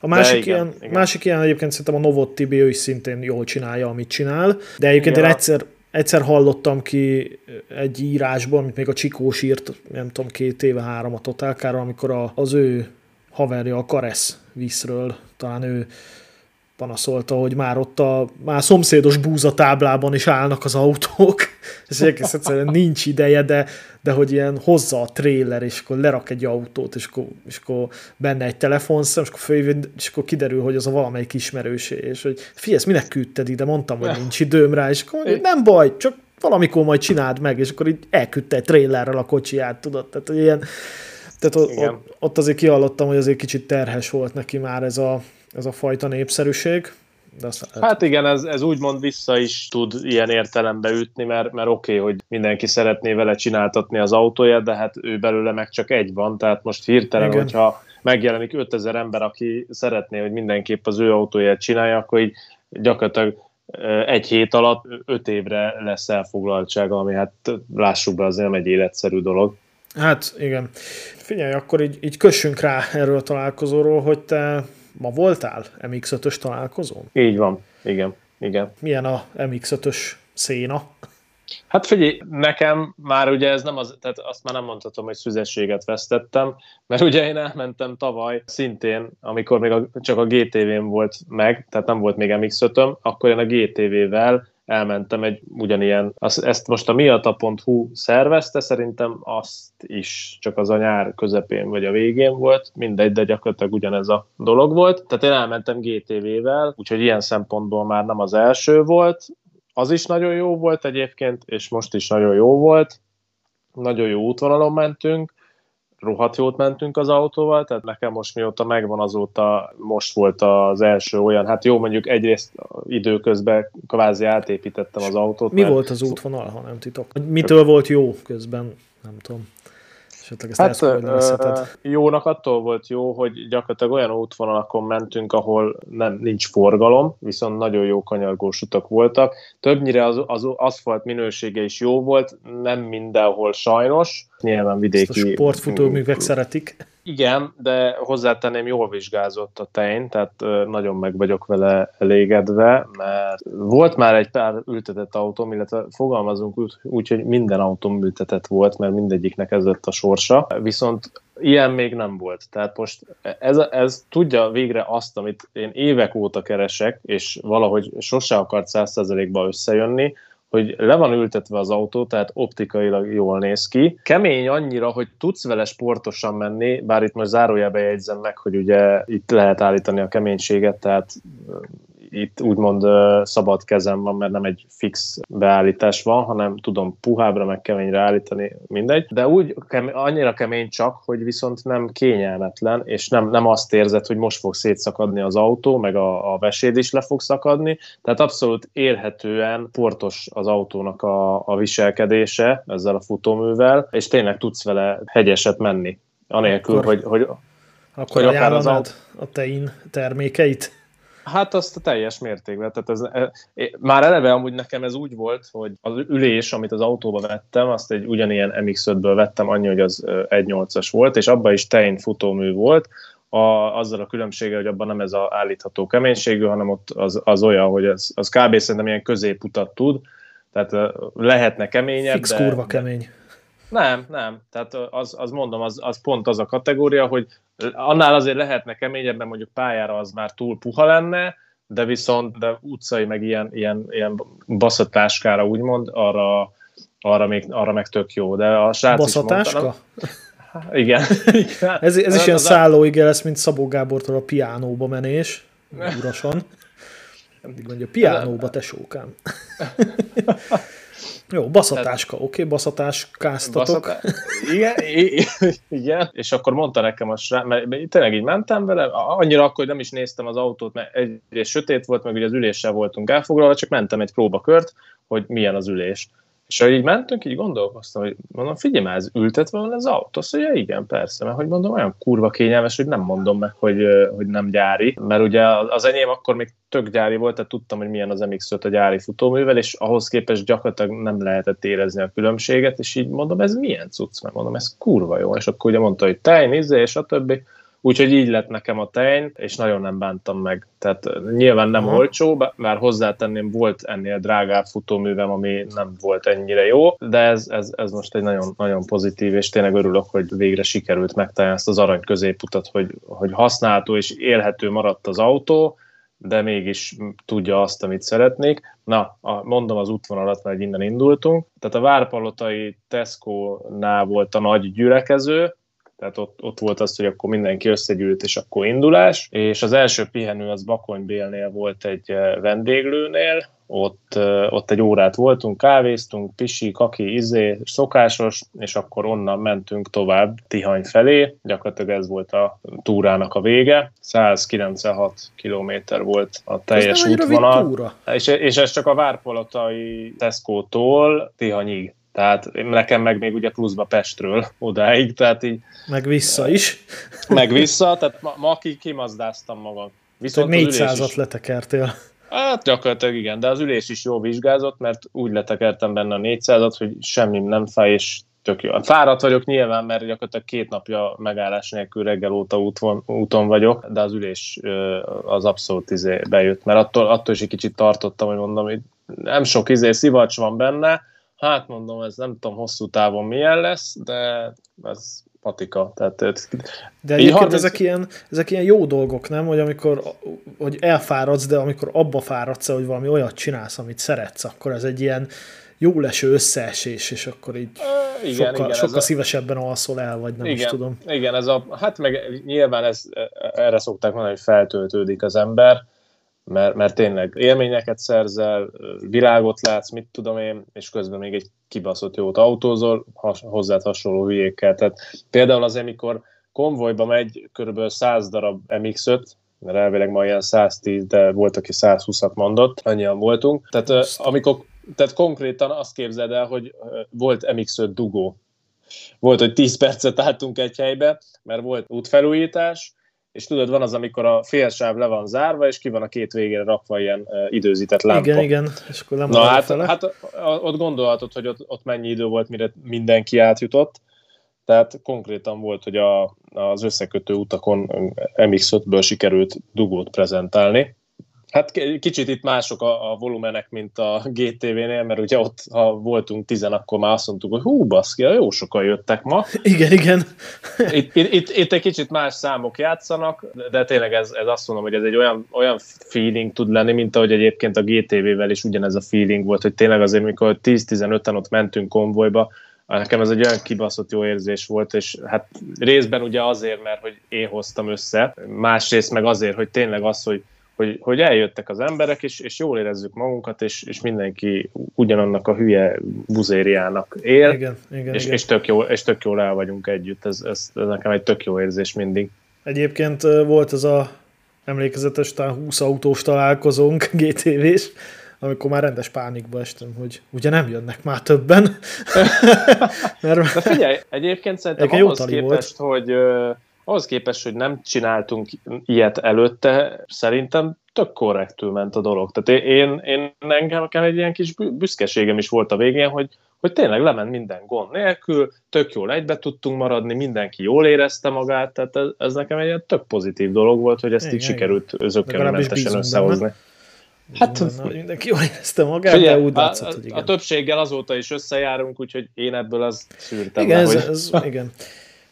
A másik, igen, ilyen, igen. másik ilyen egyébként szerintem a Novot Tibi, ő is szintén jól csinálja, amit csinál, de egyébként igen. én egyszer, egyszer hallottam ki egy írásból, amit még a Csikós írt, nem tudom, két éve, három a Totálkára, amikor a, az ő haverja a Karesz vízről, talán ő panaszolta, hogy már ott a már szomszédos búzatáblában is állnak az autók, és egész egyszerűen nincs ideje, de, de hogy ilyen hozza a trailer, és akkor lerak egy autót, és akkor, és akkor benne egy telefonszem, és akkor, följön, és akkor kiderül, hogy az a valamelyik ismerősé, és hogy figyelj, minek küldted ide, mondtam, hogy nincs időm rá, és akkor mondja, nem baj, csak valamikor majd csináld meg, és akkor így elküldte egy trailerrel a kocsiját, tudod, tehát ilyen, Tehát ott, ott, ott azért kiallottam, hogy azért kicsit terhes volt neki már ez a, ez a fajta népszerűség. De azt lehet. Hát igen, ez, ez úgymond vissza is tud ilyen értelembe ütni, mert, mert oké, okay, hogy mindenki szeretné vele csináltatni az autóját, de hát ő belőle meg csak egy van, tehát most hirtelen, igen. hogyha megjelenik 5000 ember, aki szeretné, hogy mindenképp az ő autóját csinálja, akkor így gyakorlatilag egy hét alatt öt évre lesz elfoglaltsága, ami hát lássuk be, az nem egy életszerű dolog. Hát igen. Figyelj, akkor így, így kössünk rá erről a találkozóról, hogy te ma voltál MX-5-ös találkozón? Így van, igen. igen. Milyen a MX-5-ös széna? Hát figyelj, nekem már ugye ez nem az, tehát azt már nem mondhatom, hogy szüzességet vesztettem, mert ugye én elmentem tavaly szintén, amikor még a, csak a GTV-n volt meg, tehát nem volt még mx akkor én a GTV-vel elmentem egy ugyanilyen, azt, ezt most a miata.hu szervezte, szerintem azt is csak az a nyár közepén vagy a végén volt, mindegy, de gyakorlatilag ugyanez a dolog volt. Tehát én elmentem GTV-vel, úgyhogy ilyen szempontból már nem az első volt, az is nagyon jó volt egyébként, és most is nagyon jó volt. Nagyon jó útvonalon mentünk, rohadt jót mentünk az autóval, tehát nekem most mióta megvan azóta, most volt az első olyan, hát jó, mondjuk egyrészt időközben kvázi átépítettem az autót. Mi mert... volt az útvonal, ha nem titok? Mitől volt jó közben? Nem tudom. Esetleg ezt hát, ö, jónak attól volt jó, hogy gyakorlatilag olyan útvonalakon mentünk, ahol nem, nincs forgalom, viszont nagyon jó kanyargós utak voltak. Többnyire az, az aszfalt minősége is jó volt, nem mindenhol sajnos. Nyilván vidéki... Ezt a sportfutóművek szeretik. Igen, de hozzátenném, jól vizsgázott a tein, tehát nagyon meg vagyok vele elégedve, mert volt már egy pár ültetett autóm, illetve fogalmazunk úgy hogy minden autóm ültetett volt, mert mindegyiknek ez lett a sorsa, viszont ilyen még nem volt. Tehát most ez, ez tudja végre azt, amit én évek óta keresek, és valahogy sose akart 100%-ba összejönni, hogy le van ültetve az autó, tehát optikailag jól néz ki. Kemény annyira, hogy tudsz vele sportosan menni, bár itt most zárójelbe jegyzem meg, hogy ugye itt lehet állítani a keménységet, tehát itt úgymond szabad kezem van, mert nem egy fix beállítás van, hanem tudom puhábra meg keményre állítani, mindegy. De úgy kemény, annyira kemény csak, hogy viszont nem kényelmetlen, és nem, nem azt érzed, hogy most fog szétszakadni az autó, meg a, a veséd is le fog szakadni. Tehát abszolút érhetően portos az autónak a, a viselkedése ezzel a futóművel, és tényleg tudsz vele hegyeset menni. Anélkül, akkor, hogy, hogy, akkor hogy akár az autó... a tein termékeit? Hát azt a teljes mértékben. Tehát ez, e, már eleve amúgy nekem ez úgy volt, hogy az ülés, amit az autóba vettem, azt egy ugyanilyen MX-5-ből vettem, annyi, hogy az 1.8-as volt, és abban is tein futómű volt, a, azzal a különbséggel, hogy abban nem ez a állítható keménységű, hanem ott az, az olyan, hogy az, az kb. szerintem ilyen középutat tud, tehát lehetne keményebb, Fix de, kurva kemény. Nem, nem. Tehát az, az mondom, az, az pont az a kategória, hogy annál azért lehetne keményebben, mondjuk pályára az már túl puha lenne, de viszont de utcai meg ilyen, ilyen, ilyen baszatáskára úgymond, arra, arra, még, arra meg tök jó. De a srác Baszatáska? Mondta, igen. igen. Ez, ez is ilyen szállóige lesz, mint Szabó Gábortól a piánóba menés, urasan. Mindig mondja, piánóba, tesókám. Jó, baszatáska, oké, okay, baszatáskáztatok. Baszatá... Igen, igen, és akkor mondta nekem a srác, mert tényleg így mentem vele, annyira akkor, hogy nem is néztem az autót, mert egyrészt sötét volt, meg ugye az üléssel voltunk elfoglalva, csak mentem egy próbakört, hogy milyen az ülés. És ahogy így mentünk, így gondolkoztam, hogy mondom, figyelj már, ez ültetve van az autó? Azt mondja, igen, persze, mert hogy mondom, olyan kurva kényelmes, hogy nem mondom meg, hogy, hogy nem gyári, mert ugye az enyém akkor még tök gyári volt, tehát tudtam, hogy milyen az MX-5 a gyári futóművel, és ahhoz képest gyakorlatilag nem lehetett érezni a különbséget, és így mondom, ez milyen cucc, mert mondom, ez kurva jó, és akkor ugye mondta, hogy tej, nézze, és a többi. Úgyhogy így lett nekem a tej, és nagyon nem bántam meg. Tehát nyilván nem uh-huh. olcsó, mert hozzátenném, volt ennél drágább futóművem, ami nem volt ennyire jó, de ez, ez, ez most egy nagyon, nagyon pozitív, és tényleg örülök, hogy végre sikerült megtalálni ezt az arany középutat, hogy, hogy használható és élhető maradt az autó, de mégis tudja azt, amit szeretnék. Na, a, mondom az útvonalat, mert innen indultunk. Tehát a Várpalotai Tesco-nál volt a nagy gyülekező, tehát ott, ott volt az, hogy akkor mindenki összegyűlt, és akkor indulás, és az első pihenő az Bakonybélnél volt egy vendéglőnél, ott, ott egy órát voltunk, kávéztunk, pisi, kaki, izé, szokásos, és akkor onnan mentünk tovább Tihany felé, gyakorlatilag ez volt a túrának a vége, 196 kilométer volt a teljes útvonal, és, és ez csak a Várpolotai Tesco-tól Tihanyig. Tehát nekem meg még ugye pluszba Pestről odáig, tehát így... Meg vissza is. Meg vissza, tehát ma, ma ki, kimazdáztam magam. Viszont 400-at letekertél. Hát gyakorlatilag igen, de az ülés is jó vizsgázott, mert úgy letekertem benne a 400-at, hogy semmi nem fáj, és tök jó. Fáradt vagyok nyilván, mert gyakorlatilag két napja megállás nélkül reggel óta úton, úton vagyok, de az ülés az abszolút izé bejött, mert attól, attól is egy kicsit tartottam, hogy mondom, hogy nem sok izé szivacs van benne, hát mondom, ez nem tudom hosszú távon milyen lesz, de ez patika. Tehát, de egyébként 30... ezek, ilyen, ezek ilyen jó dolgok, nem? Hogy amikor hogy elfáradsz, de amikor abba fáradsz, hogy valami olyat csinálsz, amit szeretsz, akkor ez egy ilyen jó leső összeesés, és akkor így e, igen, sokkal, igen, sokkal szívesebben alszol el, vagy nem igen, is tudom. Igen, ez a, hát meg nyilván ez, erre szokták mondani, hogy feltöltődik az ember, mert, mert tényleg élményeket szerzel, világot látsz, mit tudom én, és közben még egy kibaszott jót autózol, has, hozzád hasonló hülyékkel. Tehát például az, amikor konvojba megy kb. 100 darab MX-5, mert elvileg ma ilyen 110, de volt, aki 120-at mondott, annyian voltunk. Tehát amikor, tehát konkrétan azt képzeld el, hogy volt MX-5 dugó. Volt, hogy 10 percet álltunk egy helybe, mert volt útfelújítás, és tudod, van az, amikor a félsáv le van zárva, és ki van a két végére rakva ilyen uh, időzített lámpa. Igen, igen, és akkor nem Na hát, fele. hát ott gondolhatod, hogy ott, ott mennyi idő volt, mire mindenki átjutott, tehát konkrétan volt, hogy a, az összekötő utakon MX-5-ből sikerült dugót prezentálni, Hát kicsit itt mások a, a volumenek, mint a GTV-nél, mert ugye ott, ha voltunk tizen, akkor már azt mondtuk, hogy hú, baszki, jó sokan jöttek ma. Igen, igen. Itt, itt, itt, itt egy kicsit más számok játszanak, de tényleg ez, ez azt mondom, hogy ez egy olyan, olyan feeling tud lenni, mint ahogy egyébként a GTV-vel is ugyanez a feeling volt, hogy tényleg azért, mikor 10-15-en ott mentünk konvojba, nekem ez egy olyan kibaszott jó érzés volt, és hát részben ugye azért, mert hogy én hoztam össze, másrészt meg azért, hogy tényleg az, hogy hogy, hogy eljöttek az emberek, és, és jól érezzük magunkat, és, és mindenki ugyanannak a hülye buzériának él, igen, igen, és, igen. És, tök jó, és tök jól el vagyunk együtt. Ez, ez, ez nekem egy tök jó érzés mindig. Egyébként volt ez a emlékezetes, talán 20 autós találkozónk GTV-s, amikor már rendes pánikba estem, hogy ugye nem jönnek már többen. Mert... De figyelj, egyébként szerintem ahhoz képest, volt. hogy ahhoz képest, hogy nem csináltunk ilyet előtte, szerintem tök korrektül ment a dolog. Tehát én, én engem, egy ilyen kis büszkeségem is volt a végén, hogy, hogy tényleg lement minden gond nélkül, tök jól egybe tudtunk maradni, mindenki jól érezte magát, tehát ez, ez nekem egy ilyen tök pozitív dolog volt, hogy ezt igen, így sikerült zöggenőmentesen összehozni. Benne. Hát benne, mindenki jól érezte magát, Figyelj, de úgy látszott, hogy igen. A többséggel azóta is összejárunk, úgyhogy én ebből az szűrtem igen, le, ez, hogy... ez, igen.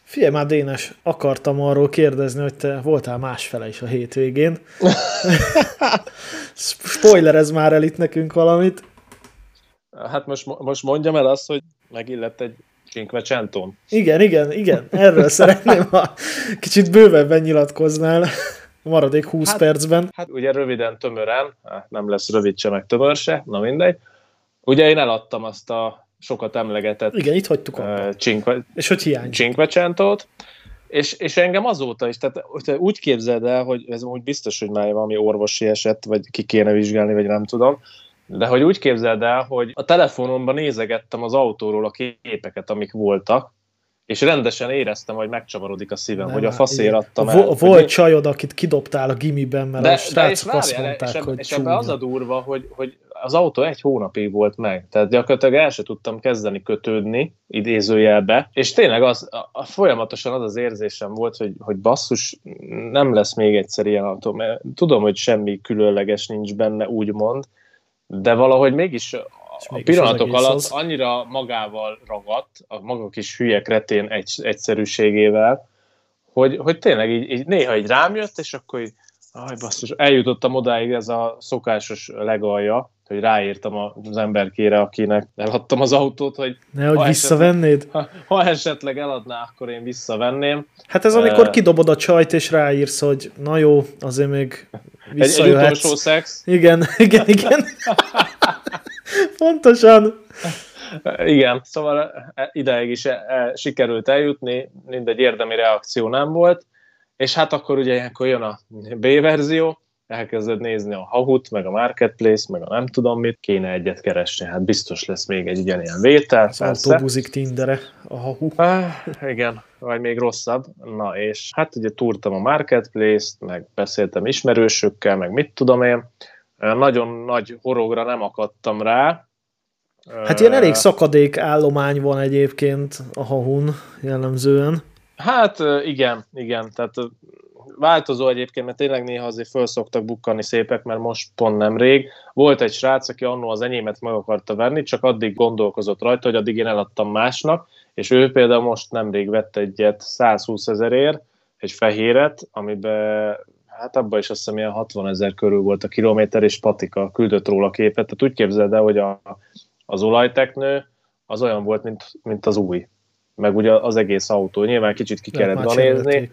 Figyelj már, Dénes, akartam arról kérdezni, hogy te voltál másfele is a hétvégén. Spoiler, ez már el itt nekünk valamit. Hát most, most mondjam el azt, hogy megillett egy Cinquecentón. Igen, igen, igen. Erről szeretném, ha kicsit bővebben nyilatkoznál maradék 20 hát, percben. Hát ugye röviden, tömören, nem lesz rövid se, meg tömör se, na mindegy. Ugye én eladtam azt a sokat emlegetett Igen, itt hagytuk uh, Cinque, és hogy hiányzik. Cinquecentót, és, és engem azóta is, tehát úgy képzeld el, hogy ez úgy biztos, hogy már valami orvosi eset, vagy ki kéne vizsgálni, vagy nem tudom, de hogy úgy képzeld el, hogy a telefonomban nézegettem az autóról a képeket, amik voltak, és rendesen éreztem, hogy megcsavarodik a szívem, nem, hogy a faszér adtam el. Volt hogy... csajod, akit kidobtál a gimiben, mert de, a srácok de azt mondták, és, hogy És ebben az a durva, hogy, hogy az autó egy hónapig volt meg, tehát gyakorlatilag el se tudtam kezdeni kötődni, idézőjelbe, és tényleg az, a, a folyamatosan az az érzésem volt, hogy, hogy basszus, nem lesz még egyszer ilyen autó, mert tudom, hogy semmi különleges nincs benne, úgymond, de valahogy mégis a pillanatok alatt az... annyira magával ragadt, a maga kis hülye kretén egy, egyszerűségével, hogy, hogy tényleg így, így néha így rám jött, és akkor így Aj, basszus, eljutottam odáig ez a szokásos legalja, hogy ráírtam az emberkére, akinek eladtam az autót, hogy ne, hogy visszavennéd? Esetleg, ha, ha esetleg eladná, akkor én visszavenném. Hát ez amikor uh, kidobod a csajt, és ráírsz, hogy na jó, azért még visszajöhetsz. Egy, egy utolsó szex. Igen, igen, igen. Pontosan. Igen, szóval ideig is e, e, sikerült eljutni, mindegy érdemi reakció nem volt, és hát akkor ugye ilyenkor jön a B verzió, elkezded nézni a Hahut, meg a Marketplace, meg a nem tudom mit, kéne egyet keresni, hát biztos lesz még egy ugyanilyen vétel. Az autóbuzik Tindere, a Hahu. Ah, igen, vagy még rosszabb. Na és hát ugye túrtam a Marketplace-t, meg beszéltem ismerősökkel, meg mit tudom én. Nagyon nagy horogra nem akadtam rá. Hát ilyen elég szakadék állomány van egyébként a Hahun jellemzően. Hát igen, igen, tehát változó egyébként, mert tényleg néha azért föl szoktak bukkani szépek, mert most pont nemrég. Volt egy srác, aki annó az enyémet meg akarta venni, csak addig gondolkozott rajta, hogy addig én eladtam másnak, és ő például most nemrég vett egyet 120 ezerért, egy fehéret, amiben hát abban is azt hiszem ilyen 60 ezer körül volt a kilométer, és Patika küldött róla képet. Tehát úgy képzeld el, hogy a, az olajteknő az olyan volt, mint, mint az új. Meg ugye az egész autó. Nyilván kicsit ki kellett ganézni.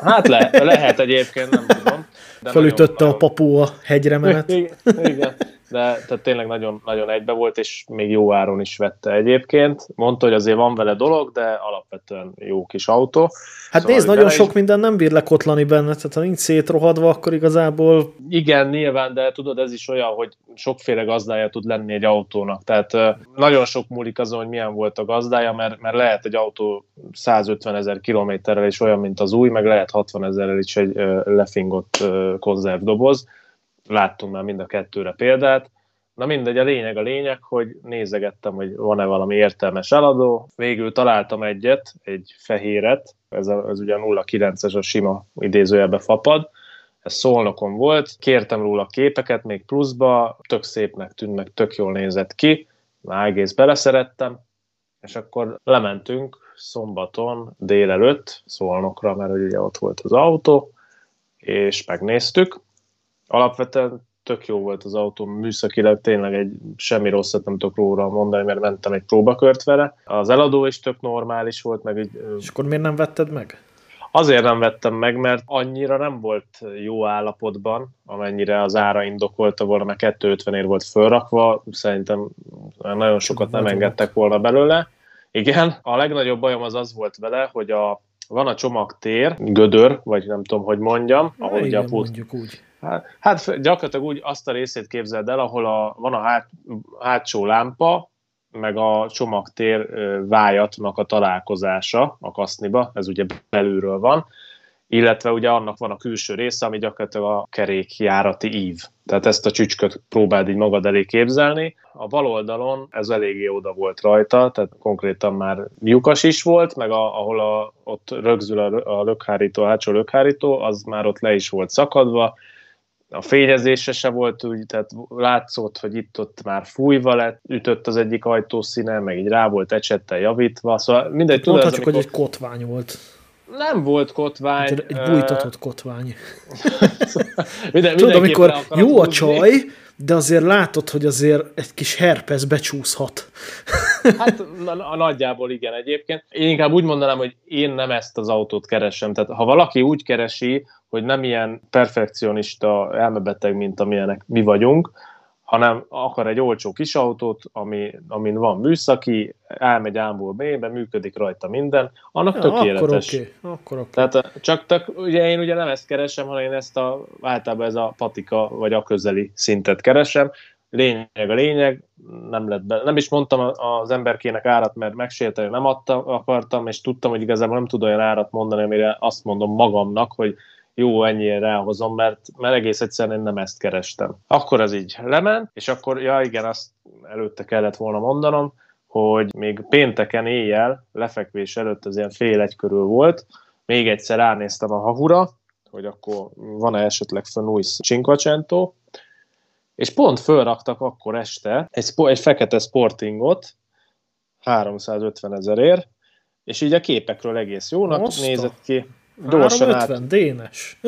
Hát le, lehet egyébként, nem tudom. De Fölütötte nagyon, a papu a hegyre menet. Igen, igen de tehát tényleg nagyon, nagyon egybe volt, és még jó áron is vette egyébként. Mondta, hogy azért van vele dolog, de alapvetően jó kis autó. Hát szóval nézd, nagyon sok is... minden nem bír lekotlani benne, tehát ha nincs szétrohadva, akkor igazából... Igen, nyilván, de tudod, ez is olyan, hogy sokféle gazdája tud lenni egy autónak. Tehát nagyon sok múlik azon, hogy milyen volt a gazdája, mert, mert lehet egy autó 150 ezer kilométerrel is olyan, mint az új, meg lehet 60 ezerrel is egy lefingott konzervdoboz láttunk már mind a kettőre példát. Na mindegy, a lényeg a lényeg, hogy nézegettem, hogy van-e valami értelmes eladó. Végül találtam egyet, egy fehéret, ez, a, ez ugye 09-es a sima idézőjelbe fapad, ez szolnokon volt, kértem róla képeket még pluszba, tök szépnek tűnt, meg tök jól nézett ki, már egész beleszerettem, és akkor lementünk szombaton délelőtt Szolnokra, mert ugye ott volt az autó, és megnéztük, alapvetően tök jó volt az autó, műszakileg tényleg egy semmi rosszat nem tudok róla mondani, mert mentem egy próbakört vele. Az eladó is tök normális volt, meg így... És akkor miért nem vetted meg? Azért nem vettem meg, mert annyira nem volt jó állapotban, amennyire az ára indokolta volna, mert 250 ér volt fölrakva, szerintem nagyon sokat nem engedtek volna belőle. Igen, a legnagyobb bajom az az volt vele, hogy a, van a csomagtér, gödör, vagy nem tudom, hogy mondjam, ahol ugye a pult, mondjuk úgy Hát, hát gyakorlatilag úgy azt a részét képzeld el, ahol a, van a hát, hátsó lámpa, meg a csomagtér vájatnak a találkozása a kaszniba, ez ugye belülről van, illetve ugye annak van a külső része, ami gyakorlatilag a kerékjárati ív. Tehát ezt a csücsköt próbáld így magad elé képzelni. A bal oldalon ez eléggé oda volt rajta, tehát konkrétan már lyukas is volt, meg a, ahol a, ott rögzül a, a lökhárító, a hátsó lökhárító, az már ott le is volt szakadva, a fényezése se volt úgy, tehát látszott, hogy itt-ott már fújva lett, ütött az egyik ajtószíne, meg így rá volt ecsettel javítva, szóval mindegy. Tudod, Mondhatjuk, amikor... hogy egy kotvány volt. Nem volt kotvány. Egy, egy bújtatott kotvány. minden, Tudod, amikor jó a csaj, de azért látod, hogy azért egy kis herpes becsúszhat. Hát na, nagyjából igen egyébként. Én inkább úgy mondanám, hogy én nem ezt az autót keresem. Tehát ha valaki úgy keresi, hogy nem ilyen perfekcionista elmebeteg, mint amilyenek mi vagyunk, hanem akar egy olcsó kis autót, ami, amin van műszaki, elmegy ámból B-be, működik rajta minden, annak ja, tökéletes. Akkor okay, akkor okay. Tehát csak, csak ugye én ugye nem ezt keresem, hanem én ezt a, általában ez a patika vagy a közeli szintet keresem. Lényeg a lényeg, nem lett be. Nem is mondtam az emberkének árat, mert megsérteni nem adtam, akartam, és tudtam, hogy igazából nem tud olyan árat mondani, amire azt mondom magamnak, hogy jó, ennyire ráhozom, mert, mert egész egyszerűen én nem ezt kerestem. Akkor ez így lement, és akkor, ja igen, azt előtte kellett volna mondanom, hogy még pénteken éjjel, lefekvés előtt, az ilyen fél egy körül volt, még egyszer ránéztem a hahura, hogy akkor van-e esetleg fönn új Cinquecento, és pont fölraktak akkor este egy, egy fekete sportingot 350 ezerért, és így a képekről egész jónak Oszta. nézett ki. Gyorsan 350, át... dénes.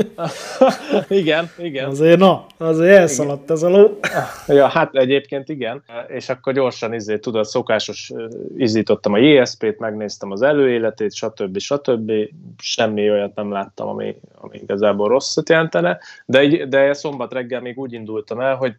igen, igen. Azért na, azért elszaladt igen. ez a ló. ja, hát egyébként igen. És akkor gyorsan izé, tudod, szokásos izítottam a JSP-t, megnéztem az előéletét, stb. stb. Semmi olyat nem láttam, ami, ami igazából rosszat jelentene. De, de szombat reggel még úgy indultam el, hogy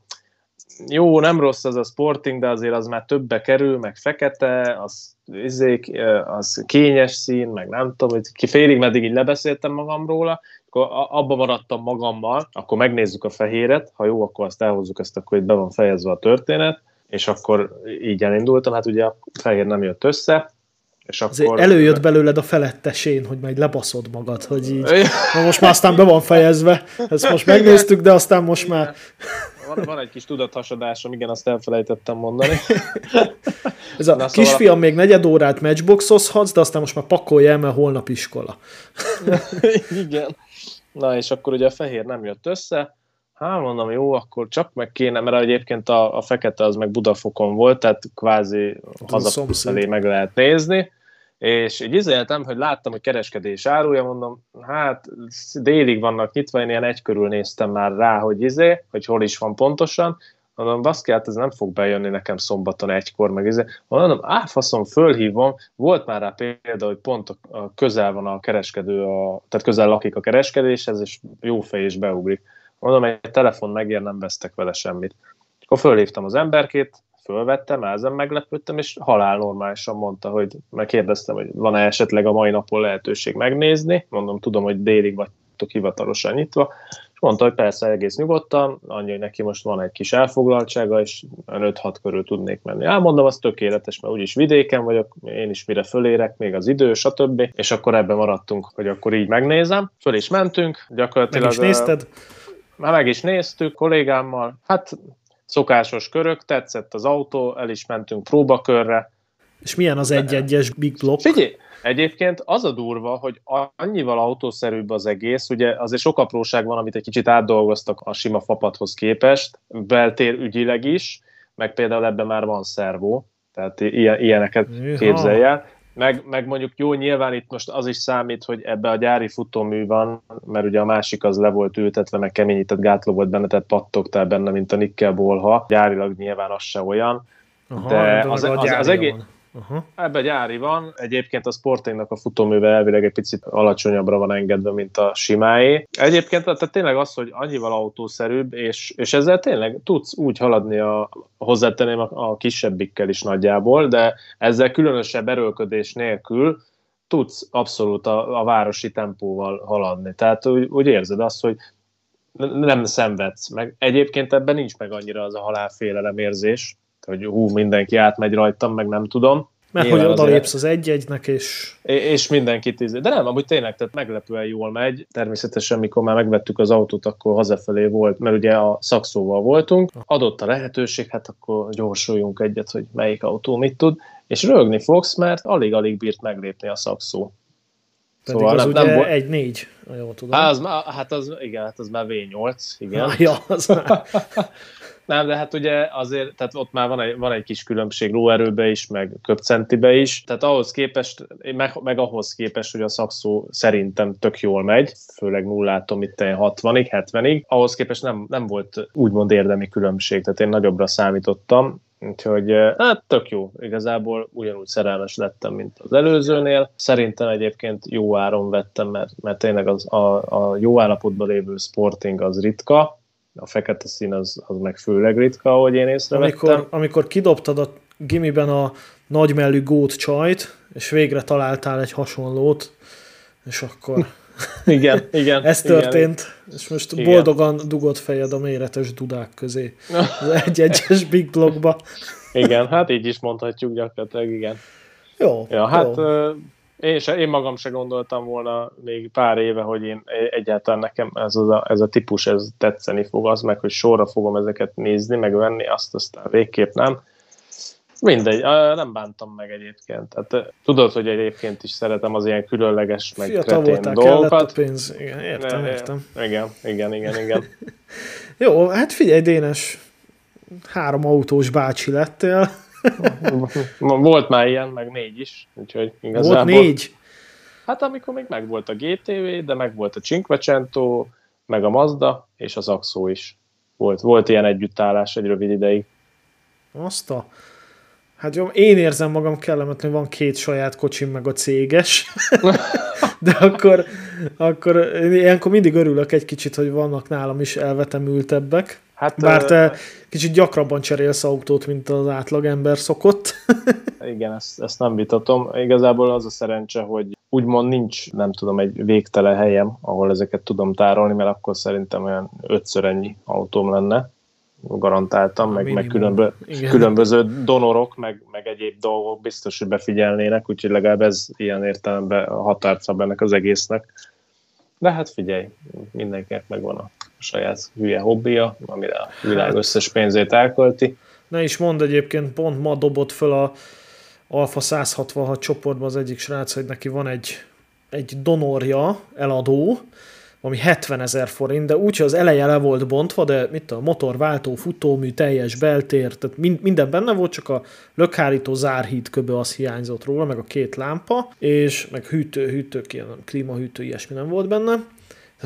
jó, nem rossz az a Sporting, de azért az már többe kerül, meg fekete, az, izék, az kényes szín, meg nem tudom, hogy ki félig meddig így lebeszéltem magam róla, akkor abba maradtam magammal, akkor megnézzük a fehéret, ha jó, akkor azt elhozzuk ezt, akkor itt be van fejezve a történet, és akkor így elindultam, hát ugye a fehér nem jött össze, és akkor... Azért előjött belőled a felettesén, hogy majd lebaszod magad, hogy így, na most már aztán be van fejezve, ezt most megnéztük, de aztán most már van, van egy kis tudathasadásom, igen, azt elfelejtettem mondani. Ez a Na, kisfiam szóval... még negyed órát matchboxozhatsz, de aztán most már pakolj el, mert holnap iskola. igen. Na, és akkor ugye a fehér nem jött össze, Hát mondom, jó, akkor csak meg kéne, mert egyébként a, a fekete az meg Budafokon volt, tehát kvázi hazafelé meg lehet nézni és így izéltem, hogy láttam, hogy kereskedés árulja, mondom, hát délig vannak nyitva, én ilyen egy körül néztem már rá, hogy izé, hogy hol is van pontosan, mondom, baszki, hát ez nem fog bejönni nekem szombaton egykor, meg izé. Mondom, á, faszom, fölhívom, volt már rá példa, hogy pont közel van a kereskedő, a, tehát közel lakik a kereskedéshez, és jó fej is beugrik. Mondom, egy telefon megér, nem vesztek vele semmit. Akkor fölhívtam az emberkét, fölvettem, ezen meglepődtem, és halál normálisan mondta, hogy megkérdeztem, hogy van-e esetleg a mai napon lehetőség megnézni, mondom, tudom, hogy délig vagytok hivatalosan nyitva, és mondta, hogy persze egész nyugodtan, annyi, hogy neki most van egy kis elfoglaltsága, és 5-6 körül tudnék menni. Elmondom, az tökéletes, mert úgyis vidéken vagyok, én is mire fölérek, még az idő, stb. És akkor ebben maradtunk, hogy akkor így megnézem. Föl is mentünk, gyakorlatilag... Meg is nézted? Már meg is néztük kollégámmal. Hát szokásos körök, tetszett az autó, el is mentünk próbakörre. És milyen az egy-egyes Big Block? Figyelj, Egyébként az a durva, hogy annyival autószerűbb az egész, ugye azért sok apróság van, amit egy kicsit átdolgoztak a sima fapathoz képest, beltér ügyileg is, meg például ebben már van szervó, tehát ilyeneket képzelj el. Meg, meg mondjuk jó, nyilván itt most az is számít, hogy ebbe a gyári futómű van, mert ugye a másik az le volt ültetve, meg keményített gátló volt benne, tehát pattogtál benne, mint a Nickel Bolha. Gyárilag nyilván az se olyan. Aha, de az, az, az, az egész, Uh-huh. Ebbe gyári van, egyébként a Sportingnak a futóműve elvileg egy picit alacsonyabbra van engedve, mint a simáé. Egyébként tehát tényleg az, hogy annyival autószerűbb, és, és ezzel tényleg tudsz úgy haladni a, hozzátenném a, a kisebbikkel is nagyjából, de ezzel különösebb erőlködés nélkül tudsz abszolút a, a városi tempóval haladni. Tehát úgy, úgy érzed azt, hogy nem szenvedsz meg. Egyébként ebben nincs meg annyira az a halálfélelem érzés, hogy hú, mindenki átmegy rajtam, meg nem tudom. Mert Nyilván hogy odalépsz az egy-egynek, és... És mindenkit íz. De nem, amúgy tényleg, tehát meglepően jól megy. Természetesen, mikor már megvettük az autót, akkor hazafelé volt, mert ugye a szakszóval voltunk. Adott a lehetőség, hát akkor gyorsuljunk egyet, hogy melyik autó mit tud. És rögni fogsz, mert alig-alig bírt meglépni a szakszó. Pedig szóval az nem, ugye nem egy négy, jól tudom. Á, az, hát az, igen, hát az már V8, igen. ja, az már. Nem, de hát ugye azért, tehát ott már van egy, van egy kis különbség lóerőbe is, meg köpcentibe is, tehát ahhoz képest, meg, meg ahhoz képest, hogy a szakszó szerintem tök jól megy, főleg nullától itt 60-ig, 70-ig, ahhoz képest nem, nem volt úgymond érdemi különbség, tehát én nagyobbra számítottam, Úgyhogy hát tök jó, igazából ugyanúgy szerelmes lettem, mint az előzőnél. Szerintem egyébként jó áron vettem, mert, mert tényleg az, a, a jó állapotban lévő Sporting az ritka, a fekete szín az, az meg főleg ritka, ahogy én észrevettem. Amikor, amikor kidobtad a gimiben a nagymellű gót csajt, és végre találtál egy hasonlót, és akkor... igen, igen. Ez történt, igen. és most igen. boldogan dugott fejed a méretes dudák közé. Az egy-egyes big blogba. igen, hát így is mondhatjuk gyakorlatilag, igen. Jó. Ja, hát jó. Én, se, én magam se gondoltam volna még pár éve, hogy én egyáltalán nekem ez a, ez a típus ez tetszeni fog, az meg, hogy sorra fogom ezeket nézni, meg venni, azt aztán végképp nem. Mindegy, nem bántam meg egyébként. Tehát, tudod, hogy egyébként is szeretem az ilyen különleges, meg Fiatal voltál, dolgokat. a pénz. Igen, értem, értem. Igen, igen, igen, igen. Jó, hát figyelj, Dénes, három autós bácsi lettél. Volt már ilyen, meg négy is, úgyhogy igazából... Volt négy? Hát amikor még megvolt a GTV, de megvolt a Cinquecento, meg a Mazda, és az Axo is. Volt, volt ilyen együttállás egy rövid ideig. Azt a... Hát jó, én érzem magam kellemetlen, van két saját kocsim, meg a céges. De akkor, akkor ilyenkor mindig örülök egy kicsit, hogy vannak nálam is elvetemültebbek. Hát, Bár te kicsit gyakrabban cserélsz autót, mint az átlagember szokott. Igen, ezt, ezt nem vitatom. Igazából az a szerencse, hogy úgymond nincs, nem tudom, egy végtelen helyem, ahol ezeket tudom tárolni, mert akkor szerintem olyan ötször ennyi autóm lenne garantáltam, meg, meg különbö, különböző donorok, meg, meg egyéb dolgok biztos, hogy befigyelnének, úgyhogy legalább ez ilyen értelemben határt szab ennek az egésznek. De hát figyelj, mindenkinek megvan a saját hülye hobbija, amire a világ hát. összes pénzét elkölti. Ne is mond egyébként, pont ma dobott föl a Alfa 166 csoportban az egyik srác, hogy neki van egy, egy donorja, eladó, ami 70 ezer forint, de úgy, hogy az eleje le volt bontva, de mit a motor, váltó, futómű, teljes beltér, tehát minden benne volt, csak a lökhárító zárhíd köbö az hiányzott róla, meg a két lámpa, és meg hűtő, hűtők, ilyen klímahűtő, ilyesmi nem volt benne.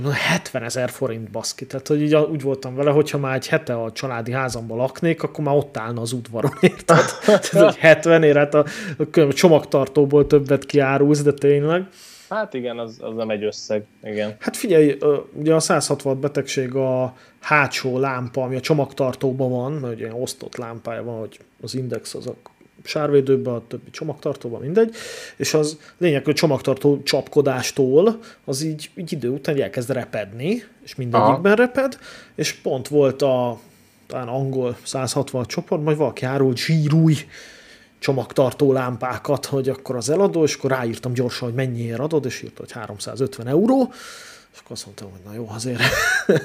De 70 ezer forint baszki, tehát hogy így úgy voltam vele, hogyha már egy hete a családi házamban laknék, akkor már ott állna az udvaron, érted? tehát, hogy 70 ér, hát a, a csomagtartóból többet kiárulsz, de tényleg. Hát igen, az, az nem egy összeg, igen. Hát figyelj, ugye a 160 betegség a hátsó lámpa, ami a csomagtartóban van, mert ugye osztott lámpája van, hogy az index az a sárvédőben, a többi csomagtartóban, mindegy, és az lényeg, hogy csomagtartó csapkodástól az így, így idő után elkezd repedni, és mindegyikben Aha. reped, és pont volt a talán angol 160 csoport, majd valaki árult zsírúj csomagtartó lámpákat, hogy akkor az eladó, és akkor ráírtam gyorsan, hogy mennyiért adod, és írta, hogy 350 euró, és akkor azt mondtam, hogy na jó, azért,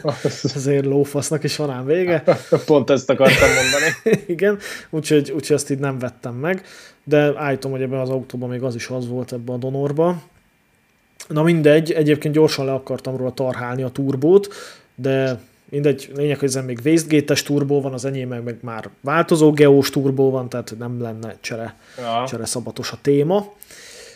azért lófasznak is van ám vége. Pont ezt akartam mondani. Igen, úgyhogy, úgyhogy ezt így nem vettem meg, de állítom, hogy ebben az autóban még az is az volt ebben a donorban. Na mindegy, egyébként gyorsan le akartam róla tarhálni a turbót, de Mindegy, lényeg, hogy ezen még wastegate-es turbó van, az enyém meg, meg már változó geós turbó van, tehát nem lenne csere, ja. csere szabatos a téma.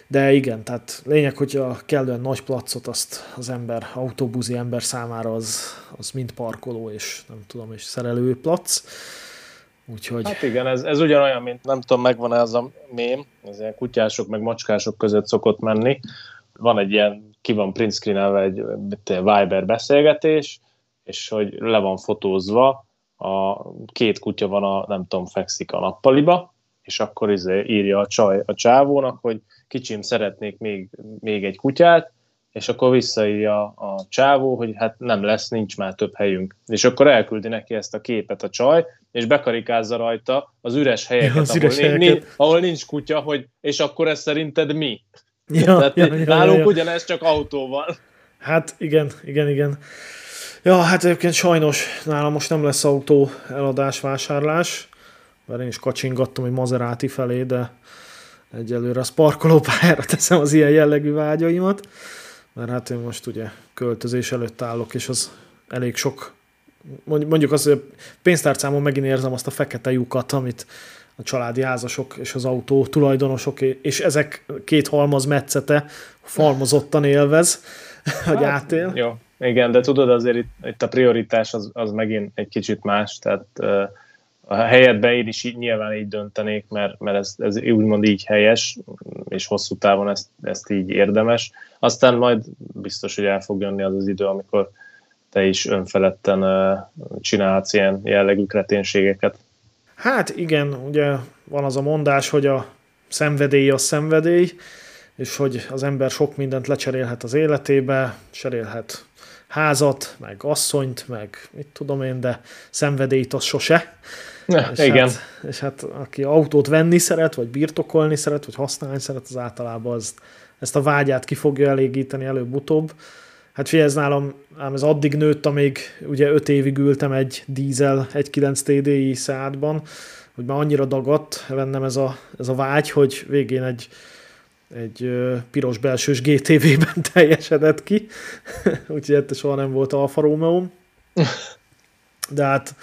De igen, tehát lényeg, hogy a kellően nagy placot azt az ember, autóbuzi ember számára az, az mind parkoló, és nem tudom, és szerelő plac. Úgyhogy... Hát igen, ez, ez ugyanolyan, mint nem tudom, megvan-e az a mém, ez ilyen kutyások meg macskások között szokott menni. Van egy ilyen, ki van print screen egy Viber beszélgetés, és hogy le van fotózva, a két kutya van, a, nem tudom, fekszik a nappaliba, és akkor izé írja a, csaj, a csávónak, hogy kicsim, szeretnék még, még egy kutyát, és akkor visszaírja a csávó, hogy hát nem lesz, nincs már több helyünk. És akkor elküldi neki ezt a képet a csaj, és bekarikázza rajta az üres helyeket, ja, az ahol, üres helyeket. Nincs, ahol nincs kutya, hogy és akkor ez szerinted mi? Ja, Tehát ja, ja, nálunk ja, ja. ugyanez csak autóval. Hát igen, igen, igen. Ja, hát egyébként sajnos nálam most nem lesz autó eladás, vásárlás, mert én is kacsingattam egy Maserati felé, de egyelőre a parkolópályára teszem az ilyen jellegű vágyaimat, mert hát én most ugye költözés előtt állok, és az elég sok, mondjuk az, hogy pénztárcámon megint érzem azt a fekete lyukat, amit a családi házasok és az autó tulajdonosok, és ezek két halmaz metszete falmozottan élvez, hogy hát, átél. Jó, igen, de tudod, azért itt, itt a prioritás az, az megint egy kicsit más, tehát uh, a helyetben én is így, nyilván így döntenék, mert, mert ez, ez úgymond így helyes, és hosszú távon ezt, ezt így érdemes. Aztán majd biztos, hogy el fog jönni az az idő, amikor te is önfeledten csinálhatsz ilyen jellegű kreténségeket. Hát igen, ugye van az a mondás, hogy a szenvedély a szenvedély, és hogy az ember sok mindent lecserélhet az életébe, cserélhet házat, meg asszonyt, meg mit tudom én, de szenvedélyt az sose. Ja, és igen. Hát, és hát aki autót venni szeret, vagy birtokolni szeret, vagy használni szeret, az általában az, ezt a vágyát ki fogja elégíteni előbb-utóbb. Hát figyelj, ez nálam, ám ez addig nőtt, amíg ugye 5 évig ültem egy dízel 1.9 TDI szádban, hogy már annyira dagadt vennem ez a, ez a vágy, hogy végén egy egy piros belsős GTV-ben teljesedett ki, úgyhogy ettől soha nem volt Alfa romeo de hát,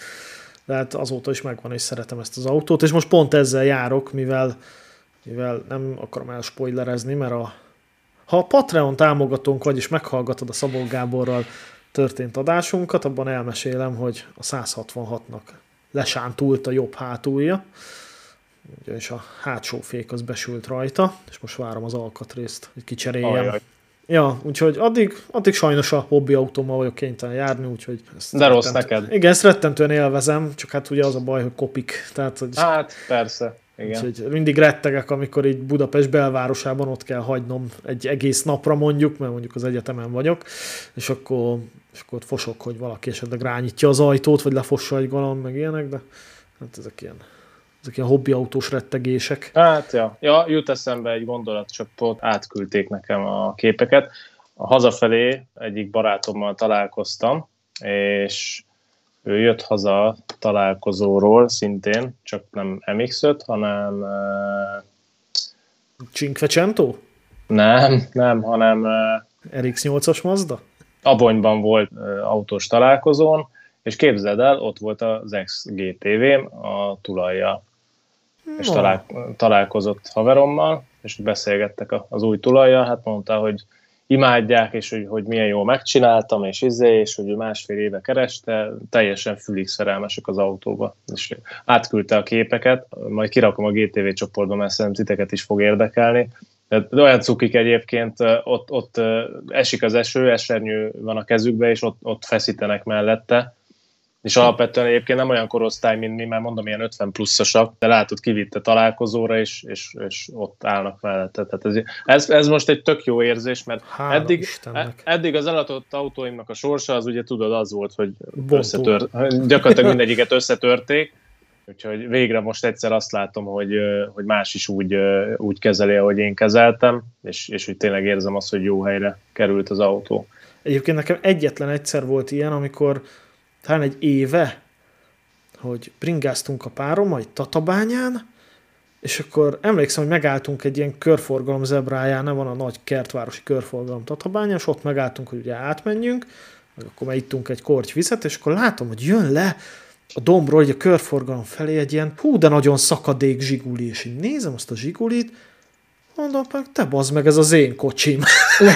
de hát azóta is megvan, és szeretem ezt az autót, és most pont ezzel járok, mivel, mivel nem akarom elspoilerezni, mert a Ha a Patreon támogatónk vagy, és meghallgatod a Szabó Gáborral történt adásunkat, abban elmesélem, hogy a 166-nak lesántult a jobb hátulja, ugyanis a hátsó fék az besült rajta, és most várom az alkatrészt, hogy kicseréljem. Ajaj. Ja, úgyhogy addig, addig sajnos a hobbi autómmal vagyok kénytelen járni, úgyhogy... Ezt De rossz neked. Igen, ezt rettentően élvezem, csak hát ugye az a baj, hogy kopik. Tehát, hogy, hát, persze. Igen. Úgyhogy mindig rettegek, amikor így Budapest belvárosában ott kell hagynom egy egész napra mondjuk, mert mondjuk az egyetemen vagyok, és akkor, és akkor ott fosok, hogy valaki esetleg rányítja az ajtót, vagy lefossa egy galamb, meg ilyenek, de hát ezek ilyen ezek ilyen hobbi autós rettegések. Hát, ja. ja, jut eszembe egy gondolat, csak pont átküldték nekem a képeket. A hazafelé egyik barátommal találkoztam, és ő jött haza találkozóról szintén, csak nem MX-5, hanem... Uh, Cinquecento? Nem, nem, hanem... Uh, RX-8-as Mazda? Abonyban volt uh, autós találkozón, és képzeld el, ott volt az ex-GTV-m a tulajja és talál, találkozott haverommal, és beszélgettek az új tulajja, hát mondta, hogy imádják, és hogy, hogy milyen jól megcsináltam, és izé, és hogy másfél éve kereste, teljesen fülig szerelmesek az autóba, és átküldte a képeket, majd kirakom a GTV csoportba, mert szerintem titeket is fog érdekelni, de olyan cukik egyébként, ott, ott esik az eső, esernyő van a kezükbe, és ott, ott feszítenek mellette, és alapvetően egyébként nem olyan korosztály, mint mi, mert mondom, ilyen 50 pluszosak, de látod, kivitte találkozóra, és, és, és ott állnak mellette. Tehát ez, ez, ez, most egy tök jó érzés, mert eddig, eddig az elatott autóimnak a sorsa, az ugye tudod, az volt, hogy összetör, gyakorlatilag mindegyiket összetörték, úgyhogy végre most egyszer azt látom, hogy, hogy más is úgy, úgy kezeli, ahogy én kezeltem, és, és hogy tényleg érzem azt, hogy jó helyre került az autó. Egyébként nekem egyetlen egyszer volt ilyen, amikor talán egy éve, hogy bringáztunk a párommal egy Tatabányán, és akkor emlékszem, hogy megálltunk egy ilyen körforgalom zebráján, van a nagy kertvárosi körforgalom Tatabányán, és ott megálltunk, hogy ugye átmenjünk, meg akkor már ittunk egy korty vizet, és akkor látom, hogy jön le a dombról, hogy a körforgalom felé egy ilyen hú, de nagyon szakadék zsiguli, és én nézem azt a zsigulit, mondom, meg te bazd meg, ez az én kocsim.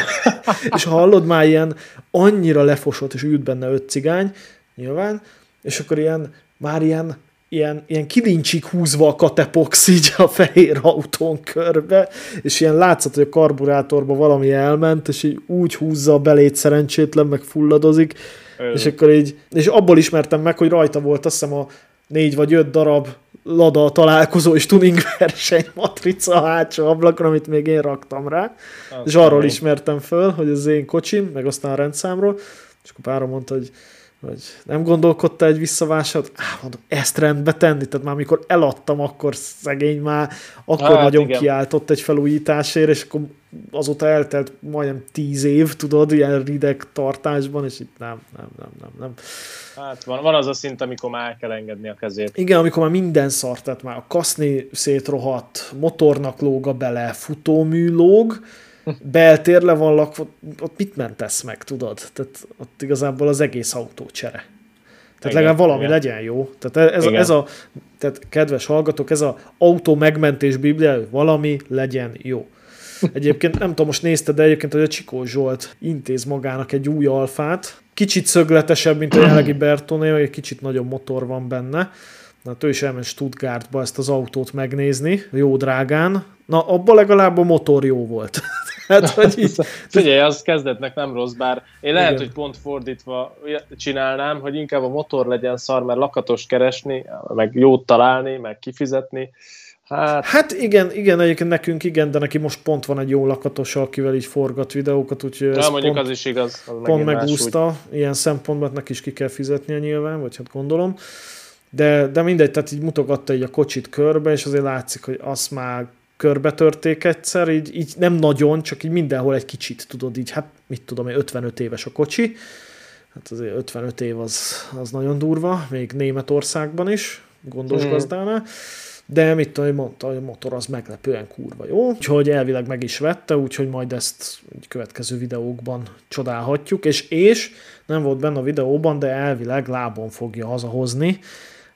és hallod már ilyen annyira lefosott, és ült benne öt cigány, nyilván, és akkor ilyen, már ilyen, ilyen, ilyen kilincsik húzva a katepox így a fehér autón körbe, és ilyen látszott, hogy a karburátorba valami elment, és így úgy húzza a belét szerencsétlen, meg fulladozik, Ö. és akkor így, és abból ismertem meg, hogy rajta volt azt hiszem a négy vagy öt darab Lada találkozó és tuning verseny matrica a hátsó ablakon, amit még én raktam rá, az és arról ismertem föl, hogy az én kocsim, meg aztán a rendszámról, és akkor pára mondta, hogy vagy nem gondolkodta egy visszavásárt, Á, mondom, ezt rendbe tenni, tehát már amikor eladtam, akkor szegény már, akkor hát, nagyon igen. kiáltott egy felújításért, és akkor azóta eltelt majdnem tíz év, tudod, ilyen rideg tartásban, és itt nem, nem, nem, nem, nem. Hát van, van az a szint, amikor már el kell engedni a kezét. Igen, amikor már minden szart, tehát már a kaszni szétrohadt, motornak lóg a bele, futómű lóg, beltér le van lakva, ott mit mentesz meg, tudod? Tehát ott igazából az egész autó csere. Tehát igen, legalább valami igen. legyen jó. Tehát ez, ez a, tehát kedves hallgatók, ez a autó megmentés biblia, valami legyen jó. Egyébként nem tudom, most nézted, de egyébként, hogy a Csikó Zsolt intéz magának egy új alfát. Kicsit szögletesebb, mint a jelenlegi Bertoné, egy kicsit nagyobb motor van benne. Na, ő is elment Stuttgartba ezt az autót megnézni, jó drágán. Na, abban legalább a motor jó volt. hát, hogy így... Figyelj, az kezdetnek nem rossz, bár én lehet, Igen. hogy pont fordítva csinálnám, hogy inkább a motor legyen szar, mert lakatos keresni, meg jót találni, meg kifizetni. Hát... hát igen, igen, egyébként nekünk igen, de neki most pont van egy jó lakatos, akivel így forgat videókat, úgyhogy ez mondjuk pont, az is igaz. Az pont megúszta, úgy. ilyen szempontból neki is ki kell fizetnie nyilván, vagy hát gondolom. De, de mindegy, tehát így mutogatta így a kocsit körbe, és azért látszik, hogy azt már körbetörték egyszer, így, így nem nagyon, csak így mindenhol egy kicsit, tudod, így hát mit tudom én, 55 éves a kocsi, hát azért 55 év az, az nagyon durva, még Németországban is, gondos mm. gazdánál, de mit tudom, hogy mondta, hogy a motor az meglepően kurva jó, úgyhogy elvileg meg is vette, úgyhogy majd ezt következő videókban csodálhatjuk, és, és nem volt benne a videóban, de elvileg lábon fogja hazahozni,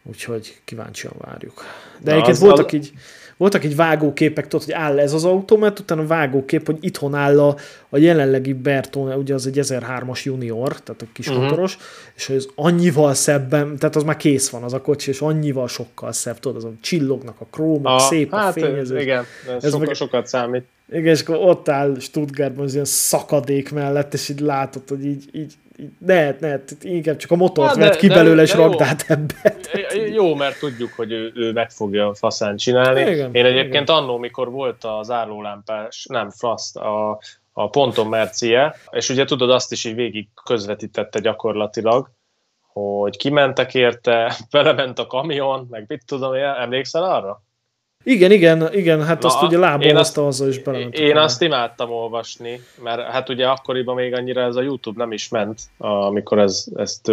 úgyhogy kíváncsian várjuk. De egyébként voltak az... így, voltak így vágóképek, tudod, hogy áll ez az autó, mert utána vágókép, hogy itthon áll a, a jelenlegi Bertone, ugye az egy 1003-as junior, tehát a kis uh-huh. motoros, és hogy az annyival szebben, tehát az már kész van az a kocsi, és annyival sokkal szebb, tudod, azon csillognak a krómok, a, szép hát, a fényezés. Igen, ez, sokkal, meg, sokat számít. Igen, és akkor ott áll Stuttgartban az ilyen szakadék mellett, és így látod, hogy így, így ne, ne, inkább csak a motort vett ki belőle, és rakdát ebbe. Jó, mert tudjuk, hogy ő, ő meg fogja faszán csinálni. Igen, Én egyébként igen. annó, mikor volt az állólámpás, nem, Fraszt, a, a ponton Mercie, és ugye tudod, azt is így végig közvetítette gyakorlatilag, hogy kimentek érte, belement a kamion, meg mit tudom, emlékszel arra? Igen, igen, igen, hát Na, azt ugye lábolozta azzal is belement. Én azt imádtam olvasni, mert hát ugye akkoriban még annyira ez a YouTube nem is ment, amikor ez, ezt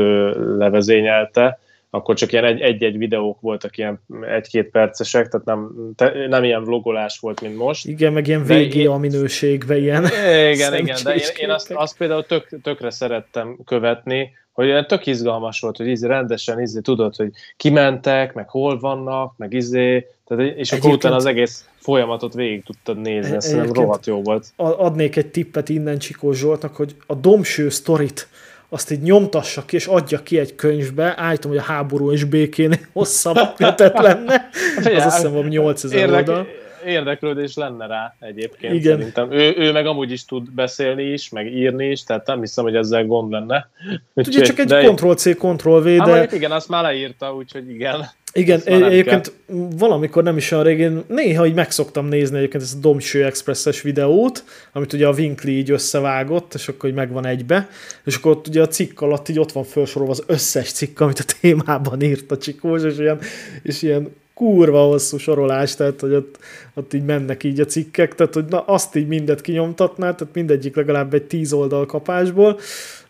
levezényelte, akkor csak ilyen egy-egy videók voltak ilyen egy-két percesek, tehát nem, te, nem ilyen vlogolás volt, mint most. Igen, meg ilyen VGA minőségben ilyen. Igen, igen, de én, én azt, azt például tök, tökre szerettem követni, hogy tök izgalmas volt, hogy izé rendesen izé, tudod, hogy kimentek, meg hol vannak, meg izé, tehát, és akkor utána az egész folyamatot végig tudtad nézni, ezt szerintem rohadt jó volt. Adnék egy tippet innen Csikó Zsoltnak, hogy a domső sztorit azt így nyomtassa ki, és adja ki egy könyvbe, állítom, hogy a háború és békén hosszabb kötet lenne, az azt hiszem, hogy 8000 Érdek, oldal érdeklődés lenne rá egyébként Igen. szerintem. Ő, ő meg amúgy is tud beszélni is, meg írni is, tehát nem hiszem, hogy ezzel gond lenne. Ugye csak egy Ctrl-C, Ctrl-V, de... igen, azt már leírta, úgyhogy igen. Igen, egyébként kell. valamikor nem is olyan régén, néha így megszoktam nézni egyébként ezt a Domső Expresses videót, amit ugye a Winkli így összevágott, és akkor így megvan egybe, és akkor ott ugye a cikk alatt így ott van felsorolva az összes cikk, amit a témában írt a Csikós, és ilyen, és ilyen kurva hosszú sorolás, tehát hogy ott, ott így mennek így a cikkek, tehát hogy na, azt így mindet kinyomtatná, tehát mindegyik legalább egy tíz oldal kapásból,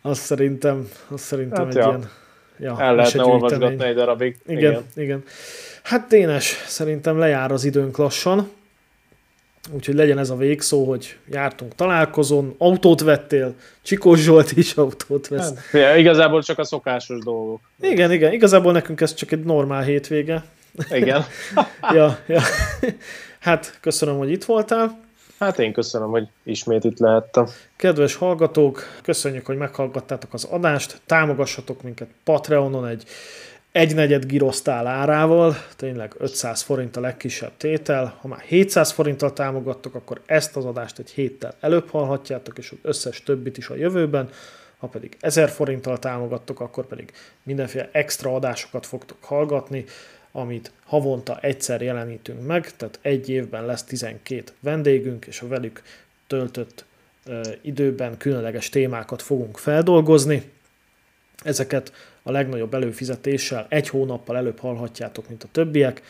azt szerintem, azt szerintem hát egy ja. ilyen ja, El lehetne olvasgatni egy darabig. Igen, igen, igen. Hát Dénes, szerintem lejár az időnk lassan, úgyhogy legyen ez a végszó, hogy jártunk találkozón, autót vettél, Csikós Zsolt is autót vesz. Hát, ja, igazából csak a szokásos dolgok. Igen, igen, igazából nekünk ez csak egy normál hétvége. Igen. ja, ja. Hát köszönöm, hogy itt voltál. Hát én köszönöm, hogy ismét itt lehettem. Kedves hallgatók, köszönjük, hogy meghallgattátok az adást. Támogassatok minket Patreonon egy egynegyed girosztál árával, tényleg 500 forint a legkisebb tétel. Ha már 700 forinttal támogattok, akkor ezt az adást egy héttel előbb hallhatjátok, és az összes többit is a jövőben. Ha pedig 1000 forinttal támogattok, akkor pedig mindenféle extra adásokat fogtok hallgatni amit havonta egyszer jelenítünk meg, tehát egy évben lesz 12 vendégünk, és a velük töltött időben különleges témákat fogunk feldolgozni. Ezeket a legnagyobb előfizetéssel egy hónappal előbb hallhatjátok, mint a többiek.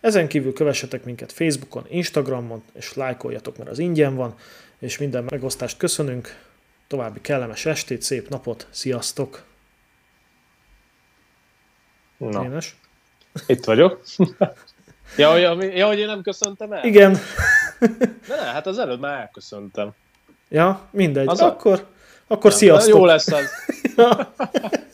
Ezen kívül kövessetek minket Facebookon, Instagramon, és lájkoljatok, mert az ingyen van, és minden megosztást köszönünk. További kellemes estét, szép napot, sziasztok! Na. Énes? Itt vagyok. ja, ja, ja, hogy én nem köszöntem el? Igen. De ne, hát az előbb már elköszöntem. Ja, mindegy. Az akkor, a... akkor sziasztok. Jó lesz az.